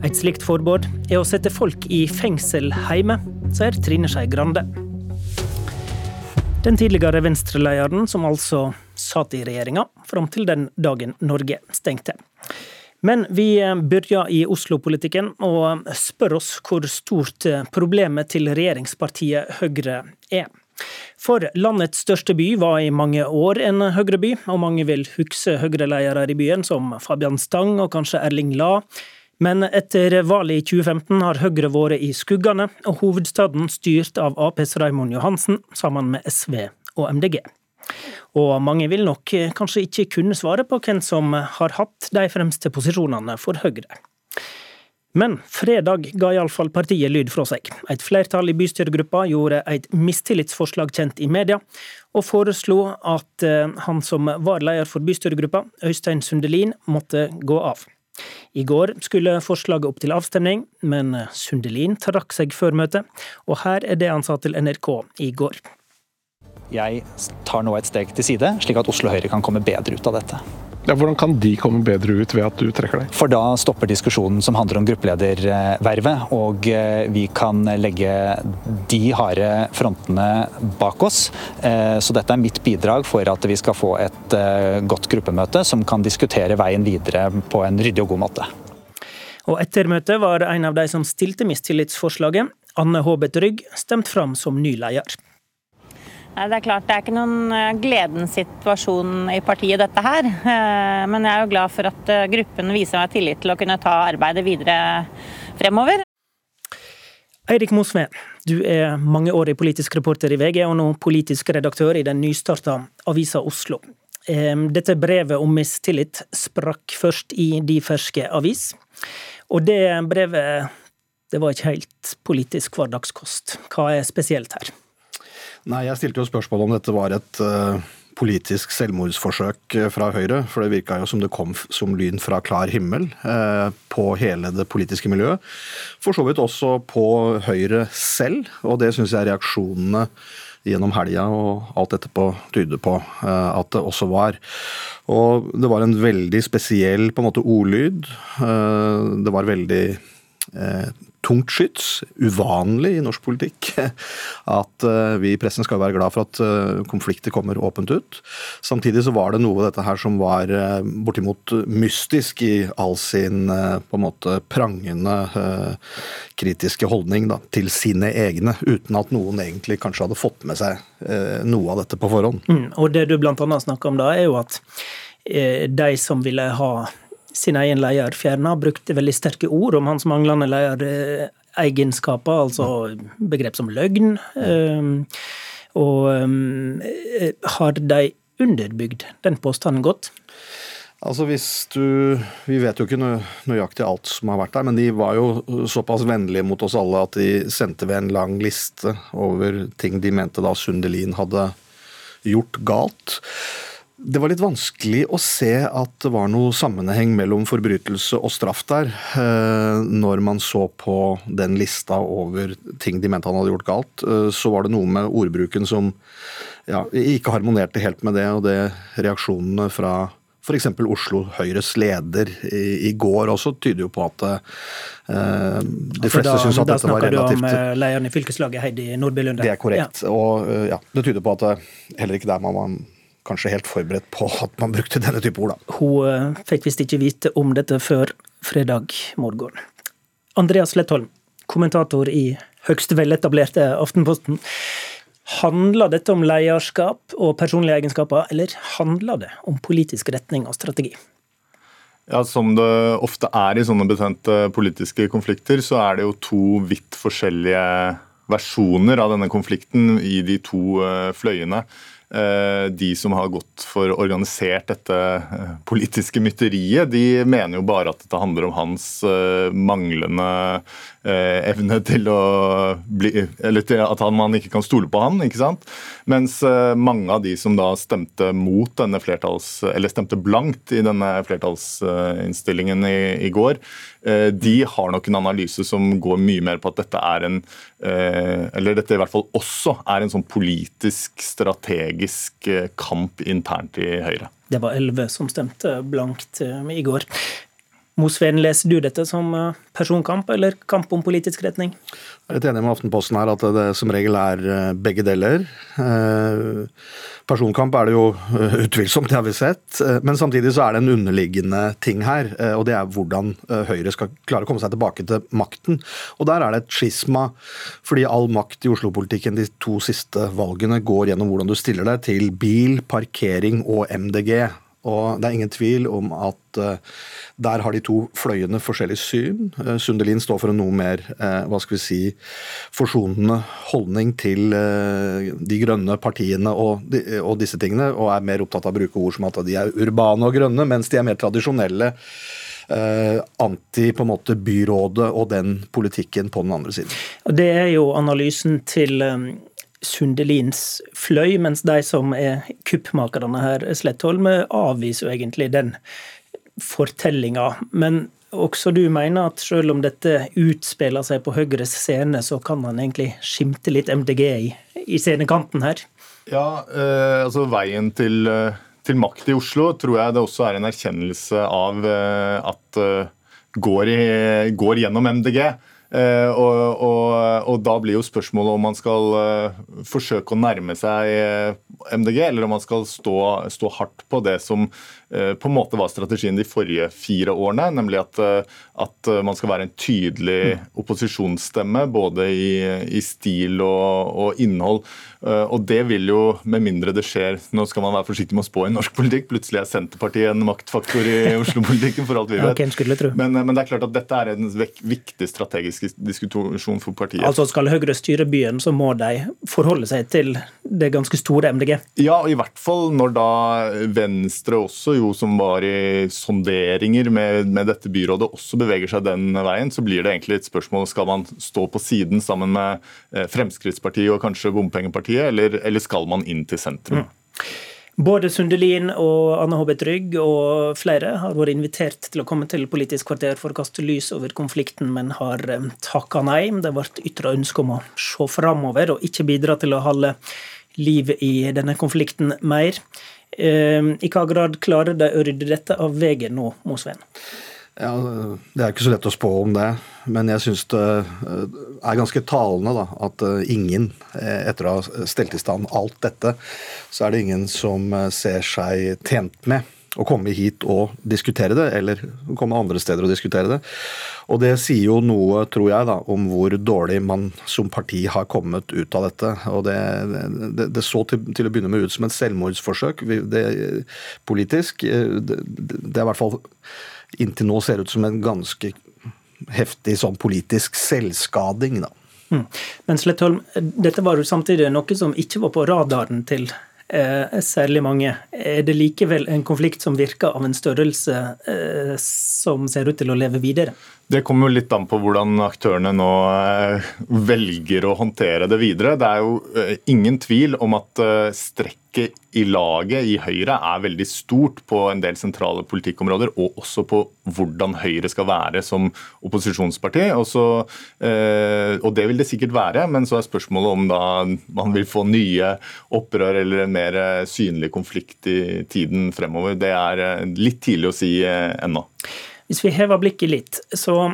Et slikt forbud er å sette folk i fengsel hjemme, sier Trine Skei Grande. Den tidligere venstrelederen, som altså satt i regjeringa fram til den dagen Norge stengte. Men vi begynner i Oslo-politikken og spør oss hvor stort problemet til regjeringspartiet Høyre er. For landets største by var i mange år en Høyre-by, og mange vil huske Høyre-ledere i byen som Fabian Stang og kanskje Erling Lae. Men etter valget i 2015 har Høyre vært i skuggene, og hovedstaden styrt av Aps Raymond Johansen sammen med SV og MDG. Og mange vil nok kanskje ikke kunne svare på hvem som har hatt de fremste posisjonene for Høyre. Men fredag ga iallfall partiet lyd fra seg. Et flertall i bystyregruppa gjorde et mistillitsforslag kjent i media, og foreslo at han som var leder for bystyregruppa, Øystein Sundelin, måtte gå av. I går skulle forslaget opp til avstemning, men Sundelin trakk seg før møtet, og her er det han sa til NRK i går. Jeg tar nå et steg til side, slik at Oslo Høyre kan komme bedre ut av dette. Ja, hvordan kan de komme bedre ut ved at du trekker deg? For da stopper diskusjonen som handler om gruppeledervervet, og vi kan legge de harde frontene bak oss. Så dette er mitt bidrag for at vi skal få et godt gruppemøte som kan diskutere veien videre på en ryddig og god måte. Og etter møtet var en av de som stilte mistillitsforslaget, Anne Håbet Rygg, stemt fram som ny leder. Det er klart det er ikke noen gledens situasjon i partiet, dette her. Men jeg er jo glad for at gruppen viser meg tillit til å kunne ta arbeidet videre fremover. Eirik Mosve, du er mangeårig politisk reporter i VG, og nå politisk redaktør i den nystarta avisa Oslo. Dette brevet om mistillit sprakk først i De ferske avis, og det brevet det var ikke helt politisk hverdagskost. Hva er spesielt her? Nei, jeg stilte jo spørsmål om dette var et uh, politisk selvmordsforsøk fra Høyre. For det virka jo som det kom som lyn fra klar himmel uh, på hele det politiske miljøet. For så vidt også på Høyre selv, og det syns jeg reaksjonene gjennom helga og alt etterpå tyder på at det også var. Og det var en veldig spesiell på en måte ordlyd. det var veldig tungt skyts, uvanlig i norsk politikk, at eh, vi i pressen skal være glad for at eh, konflikter kommer åpent ut. Samtidig så var det noe av dette her som var eh, bortimot mystisk i all sin på en måte prangende kritiske holdning da, til sine egne, uten at noen egentlig kanskje hadde fått med seg noe av dette på forhånd. Mm, og det du blant annet snakker om da, er jo at de som ville ha sin egen leder fjerna, brukte veldig sterke ord om hans manglende lederegenskaper, altså begrep som løgn. Ehm, og ehm, har de underbygd den påstanden godt? Altså hvis du, Vi vet jo ikke nøyaktig alt som har vært der, men de var jo såpass vennlige mot oss alle at de sendte ved en lang liste over ting de mente da Sundelin hadde gjort galt. Det var litt vanskelig å se at det var noe sammenheng mellom forbrytelse og straff der, eh, når man så på den lista over ting de mente han hadde gjort galt. Eh, så var det noe med ordbruken som ja, ikke harmonerte helt med det, og det reaksjonene fra f.eks. Oslo Høyres leder i, i, går også tyder jo på at uh, de fleste syns at dette var relativt Da snakker du om uh, lederen i fylkeslaget, Heidi Nordby Lunde. Det er korrekt. Ja. Og ja, det tyder på at heller ikke der man var kanskje helt forberedt på at man brukte denne type ord. Da. Hun fikk visst ikke vite om dette før fredag morgen. Andreas Lettholm, kommentator i høgst veletablerte Aftenposten. Handler dette om lederskap og personlige egenskaper, eller handler det om politisk retning og strategi? Ja, Som det ofte er i sånne betente politiske konflikter, så er det jo to vidt forskjellige versjoner av denne konflikten i de to eh, fløyene. Eh, de som har gått for organisert dette eh, politiske mytteriet, de mener jo bare at dette handler om hans eh, manglende evne til å bli Eller til at man ikke kan stole på han, ikke sant. Mens mange av de som da stemte mot denne flertalls... Eller stemte blankt i denne flertallsinnstillingen i, i går, de har nok en analyse som går mye mer på at dette er en Eller dette i hvert fall også er en sånn politisk, strategisk strategisk eh, kamp internt i Høyre. Det var elleve som stemte blankt eh, i går. Mosveen, leser du dette som eh, personkamp eller kamp om politisk retning? Jeg er litt enig med Aftenposten her at det som regel er begge deler. Personkamp er det jo utvilsomt, det har vi sett. Men samtidig så er det en underliggende ting her. Og det er hvordan Høyre skal klare å komme seg tilbake til makten. Og der er det et skisma. Fordi all makt i Oslo-politikken de to siste valgene går gjennom hvordan du stiller deg til bil, parkering og MDG. Og det er ingen tvil om at uh, der har de to fløyene forskjellig syn. Uh, Sundelin står for en noe mer uh, hva skal vi si, forsonende holdning til de grønne partiene og, og, disse tingene, og er mer opptatt av å bruke ord som at de er urbane og grønne, mens de er mer tradisjonelle. anti på en måte byrådet og den politikken på den andre siden. Det er jo analysen til um Sundelins fløy, mens de som er kuppmakerne her, Slettholm, avviser jo egentlig den fortellinga. Men også du mener at selv om dette utspiller seg på Høyres scene, så kan man egentlig skimte litt MDG i, i scenekanten her? Ja, eh, altså veien til, eh, til, makt i Oslo tror jeg det også er en erkjennelse av eh, at eh, går, i, går gjennom MDG. Eh, og, og, og, da blir jo spørsmålet om man skal uh, forsøke å nærme seg uh, MDG, eller om man skal stå, stå hardt på det som på en måte var strategien de forrige fire årene, nemlig at, at man skal være en tydelig mm. opposisjonsstemme både i, i stil og, og, innhold. Og det vil jo, med mindre det skjer Nå skal man være forsiktig med å spå i norsk politikk, plutselig er Senterpartiet en maktfaktor i Oslo-politikken, for alt vi vet. Okay, men, men, det er klart at dette er en viktig strategisk diskusjon for partiet. Altså Skal Høyre styre byen, så må de forholde seg til det ganske store MDG? Ja, og i hvert fall når da Venstre også, jo som var i sonderinger med, med dette byrådet, også beveger seg den veien, så blir det egentlig et spørsmål skal man stå på siden sammen med eh, Fremskrittspartiet og kanskje Bompengepartiet, eller, eller skal man inn til sentrum? Mm. Både Sundelin og Anne Håbet Rygg og flere har vært invitert til å komme til Politisk kvarter for å kaste lys over konflikten, men har eh, takka nei. Det ble ytra ønske om å se framover og ikke bidra til å holde liv i denne konflikten mer. Eh, I hva grad klarer de å rydde dette av veien nå, Mosveen? Ja, Det er ikke så lett å spå om det, men jeg syns det eh, er ganske talende da, at eh, ingen, eh, etter å ha stelt i stand alt dette, så er det ingen som ser seg tjent med å komme hit og diskutere det, eller komme andre steder og diskutere det. Og det sier jo noe, tror jeg, da, om hvor dårlig man som parti har kommet ut av dette. Og det, det, det så til, til, å begynne med ut som et selvmordsforsøk det, politisk. Det, det er i hvert fall inntil nå ser ut som en ganske heftig sånn politisk selvskading. da. Mm. Men Slettholm, dette var jo samtidig noe som ikke var på radaren til særlig mange. Er det likevel en konflikt som virker av en størrelse eh, som ser ut til å leve videre? Det kommer jo litt an på hvordan aktørene nå eh, velger å håndtere det videre. Det er jo eh, ingen tvil om at eh, strekket i laget i Høyre er veldig stort på en del sentrale politikkområder, og også på hvordan Høyre skal være som opposisjonsparti. Og, så, og det vil det sikkert være, men så er spørsmålet om da man vil få nye opprør eller en mer synlig konflikt i tiden fremover. Det er litt tidlig å si ennå. Hvis vi hever blikket litt, så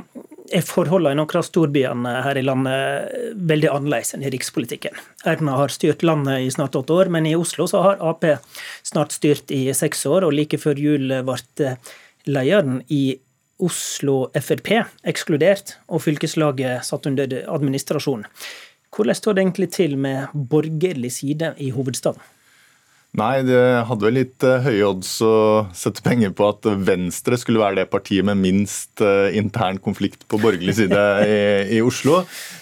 er forholdene i noen av storbyene her i landet veldig annerledes enn i rikspolitikken. Erna har styrt landet i snart åtte år, men i Oslo så har Ap snart styrt i seks år, og like før jul ble lederen i Oslo Frp ekskludert, og fylkeslaget satt under administrasjon. Hvordan står det egentlig til med borgerlig side i hovedstaden? Nei, det hadde vel litt uh, høye odds å sette penger på at Venstre skulle være det partiet med minst uh, intern konflikt på borgerlig side i, i Oslo.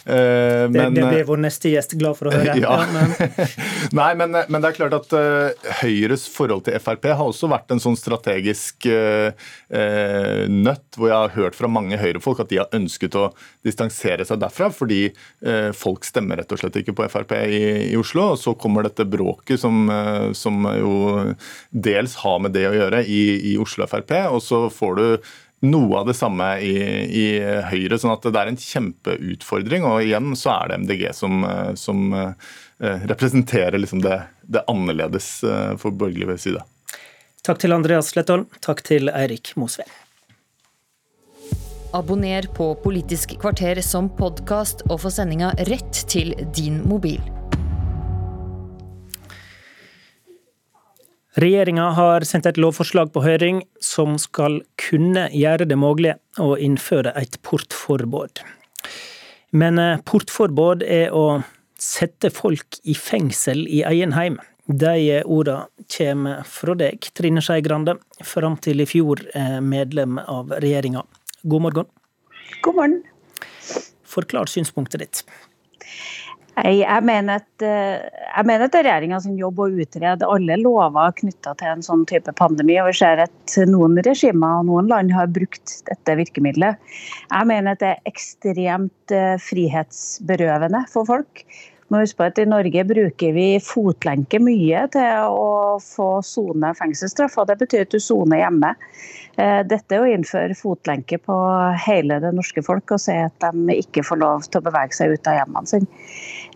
Uh, det, men, det, blir vår neste gjest glad for å høre. Ja. ja men. Nei, men, men, det er klart at Høyres forhold til Frp har også vært en sånn strategisk nøtt, hvor jeg har hørt fra mange Høyre-folk at de har ønsket å distansere seg derfra, fordi folk stemmer rett og slett ikke på Frp i, i Oslo. Og så kommer dette bråket som som jo dels har med det å gjøre i, i Oslo Frp. Og så får du noe av det samme i, i, Høyre. sånn at det er en kjempeutfordring. Og igjen så er det MDG som, som eh, representerer liksom det, det, annerledes eh, for borgerlig side. Takk til Andreas Slettholm. Takk til Eirik Mosveen. Abonner på Politisk kvarter som podkast og få sendinga rett til din mobil. Regjeringa har sendt et lovforslag på høring som skal kunne gjøre det mulig å innføre et portforbud. Men eh, portforbud er å sette folk i fengsel i egen heim. De ordene kommer fra deg, Trine Skei Grande, fram til i fjor eh, medlem av regjeringa. God morgen. God morgen. Forklar synspunktet ditt. Jeg mener at, eh, jeg mener at det er regjeringa jobb å utrede alle lover knytta til en sånn type pandemi. og Vi ser at noen regimer og noen land har brukt dette virkemidlet. Jeg mener at det er ekstremt eh, frihetsberøvende for folk. Må huske på at I Norge bruker vi fotlenke mye til å få sone fengselsstraff. og Det betyr at du soner hjemme. Eh, dette er å innføre fotlenke på hele det norske folk og si at de ikke får lov til å bevege seg ut av hjemmene sine.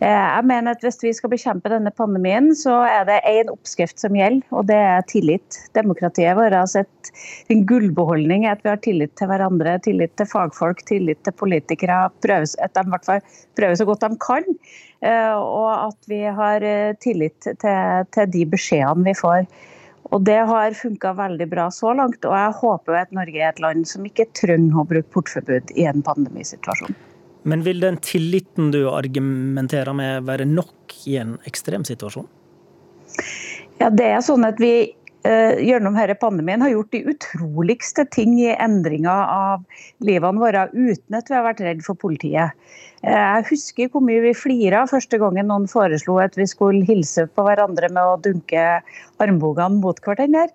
Eh, jeg mener at Hvis vi skal bekjempe denne pandemien, så er det én oppskrift som gjelder, og det er tillit. Demokratiet vårt har sett en gullbeholdning er at vi har tillit til hverandre, tillit til fagfolk, tillit til politikere. Prøves, at de i hvert fall prøver så godt de kan. Eh, og at vi har eh, tillit til, til de beskjedene vi får. Og Det har funka veldig bra så langt, og jeg håper at Norge er et land som ikke trenger å bruke portforbud i en pandemisituasjon. Men vil den tilliten du argumenterer med være nok i en ekstremsituasjon? Ja, det er sånn at vi gjennom denne pandemien har gjort de utroligste ting i endringa av livene våre uten at vi har vært redd for politiet. Jeg husker hvor mye vi flira første gangen noen foreslo at vi skulle hilse på hverandre med å dunke armbogene mot hverandre.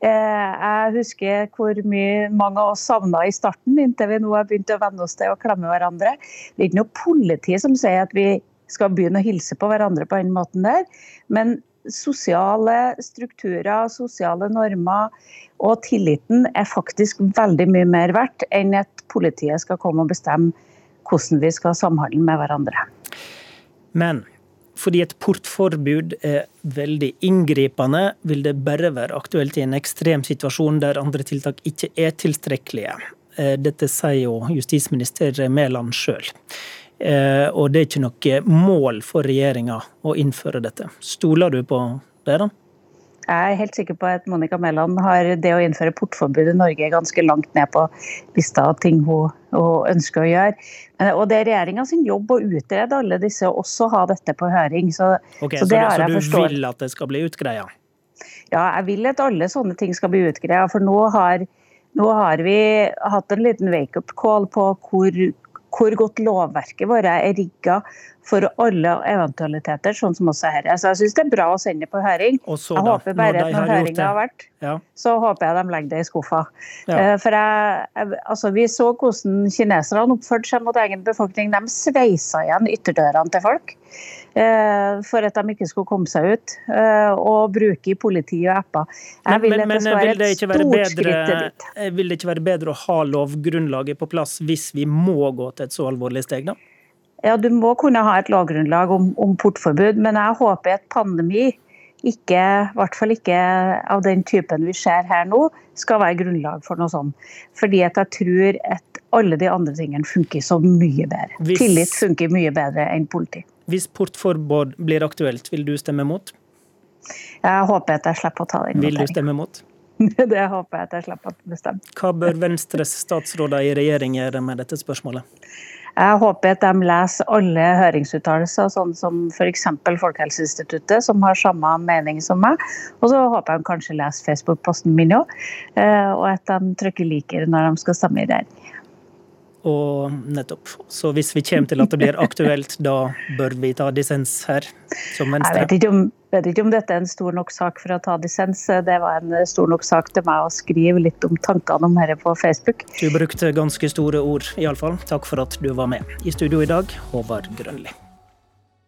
Eh, jeg husker hvor mye mange av oss savna i starten, inntil vi nå har begynt å venne oss til å klemme hverandre. Det er ikke noe politi som sier at vi skal begynne å hilse på hverandre på den måten der. Men sosiale strukturer, sosiale normer og tilliten er faktisk veldig mye mer verdt enn at politiet skal komme og bestemme hvordan vi skal samhandle med hverandre. Men fordi et portforbud er veldig inngripende, vil det bare være aktuelt i en ekstrem situasjon der andre tiltak ikke er tilstrekkelige. Eh, dette sier jo justisminister Mæland sjøl. Eh, og det er ikke noe mål for regjeringa å innføre dette. Stoler du på det? da? Jeg er helt sikker på at Monica Mæland har det å innføre portforbud i Norge ganske langt ned på lista av ting hun, hun ønsker å gjøre. Og det er regjeringa sin jobb å utrede alle disse, og også ha dette på høring. Så, okay, så, det, har jeg forstått. så du vil at det skal bli utgreia? Ja, jeg vil at alle sånne ting skal bli utgreia. For nå har, nå har vi hatt en liten wake-up call på hvor, hvor godt lovverket vårt er rigga for alle eventualiteter, sånn som også her. Så jeg syns det er bra å sende det på høring. Så, jeg da, håper bare når at når har høringa har vært, Ja. så håper jeg de legger det i skuffa. Ja. Eh, For jeg, altså, Vi så hvordan kineserne oppførte seg mot egen befolkning. De sveisa igjen ytterdørene til folk for at de ikke skulle komme seg ut. eh, Og bruke i politi og apper. Jeg Men, vil men, men skal vil, det et ikke være bedre, eh, vil det ikke være bedre å ha lovgrunnlaget på plass hvis vi må gå til et så alvorlig steg, da? Ja, du må kunne ha et lovgrunnlag om, om portforbud, men jeg håper at pandemi ikke, i hvert fall ikke av den typen vi ser her nå, skal være grunnlag for noe sånt. Fordi at jeg tror at alle de andre tingene funker så mye bedre. Hvis- Tillit funker mye bedre enn politi. Hvis portforbud blir aktuelt, vil du stemme mot? Jeg håper at jeg slipper å ta den Vil du stemme mot? Det håper jeg at jeg slipper å bestemme. Hva bør Venstres statsråder i regjering gjøre med dette spørsmålet? Jeg håper at de leser alle høringsuttalelser, sånn som f.eks. Folkehelseinstituttet, som har samme mening som meg. Og så håper jeg de kanskje leser Facebook-posten min òg, og at de trykker liker når de skal stemme i regjering. Og nettopp. Så hvis vi kommer til at det blir aktuelt, da bør vi ta dissens her, som Jeg Venstre. vet ikke, om, vet ikke om dette er en stor nok sak for å ta dissens. Det var en stor nok sak til meg å skrive litt om tankene om dette på Facebook. Du brukte ganske store ord, iallfall. Takk for at du var med. I studio i dag, Håvard Grønli.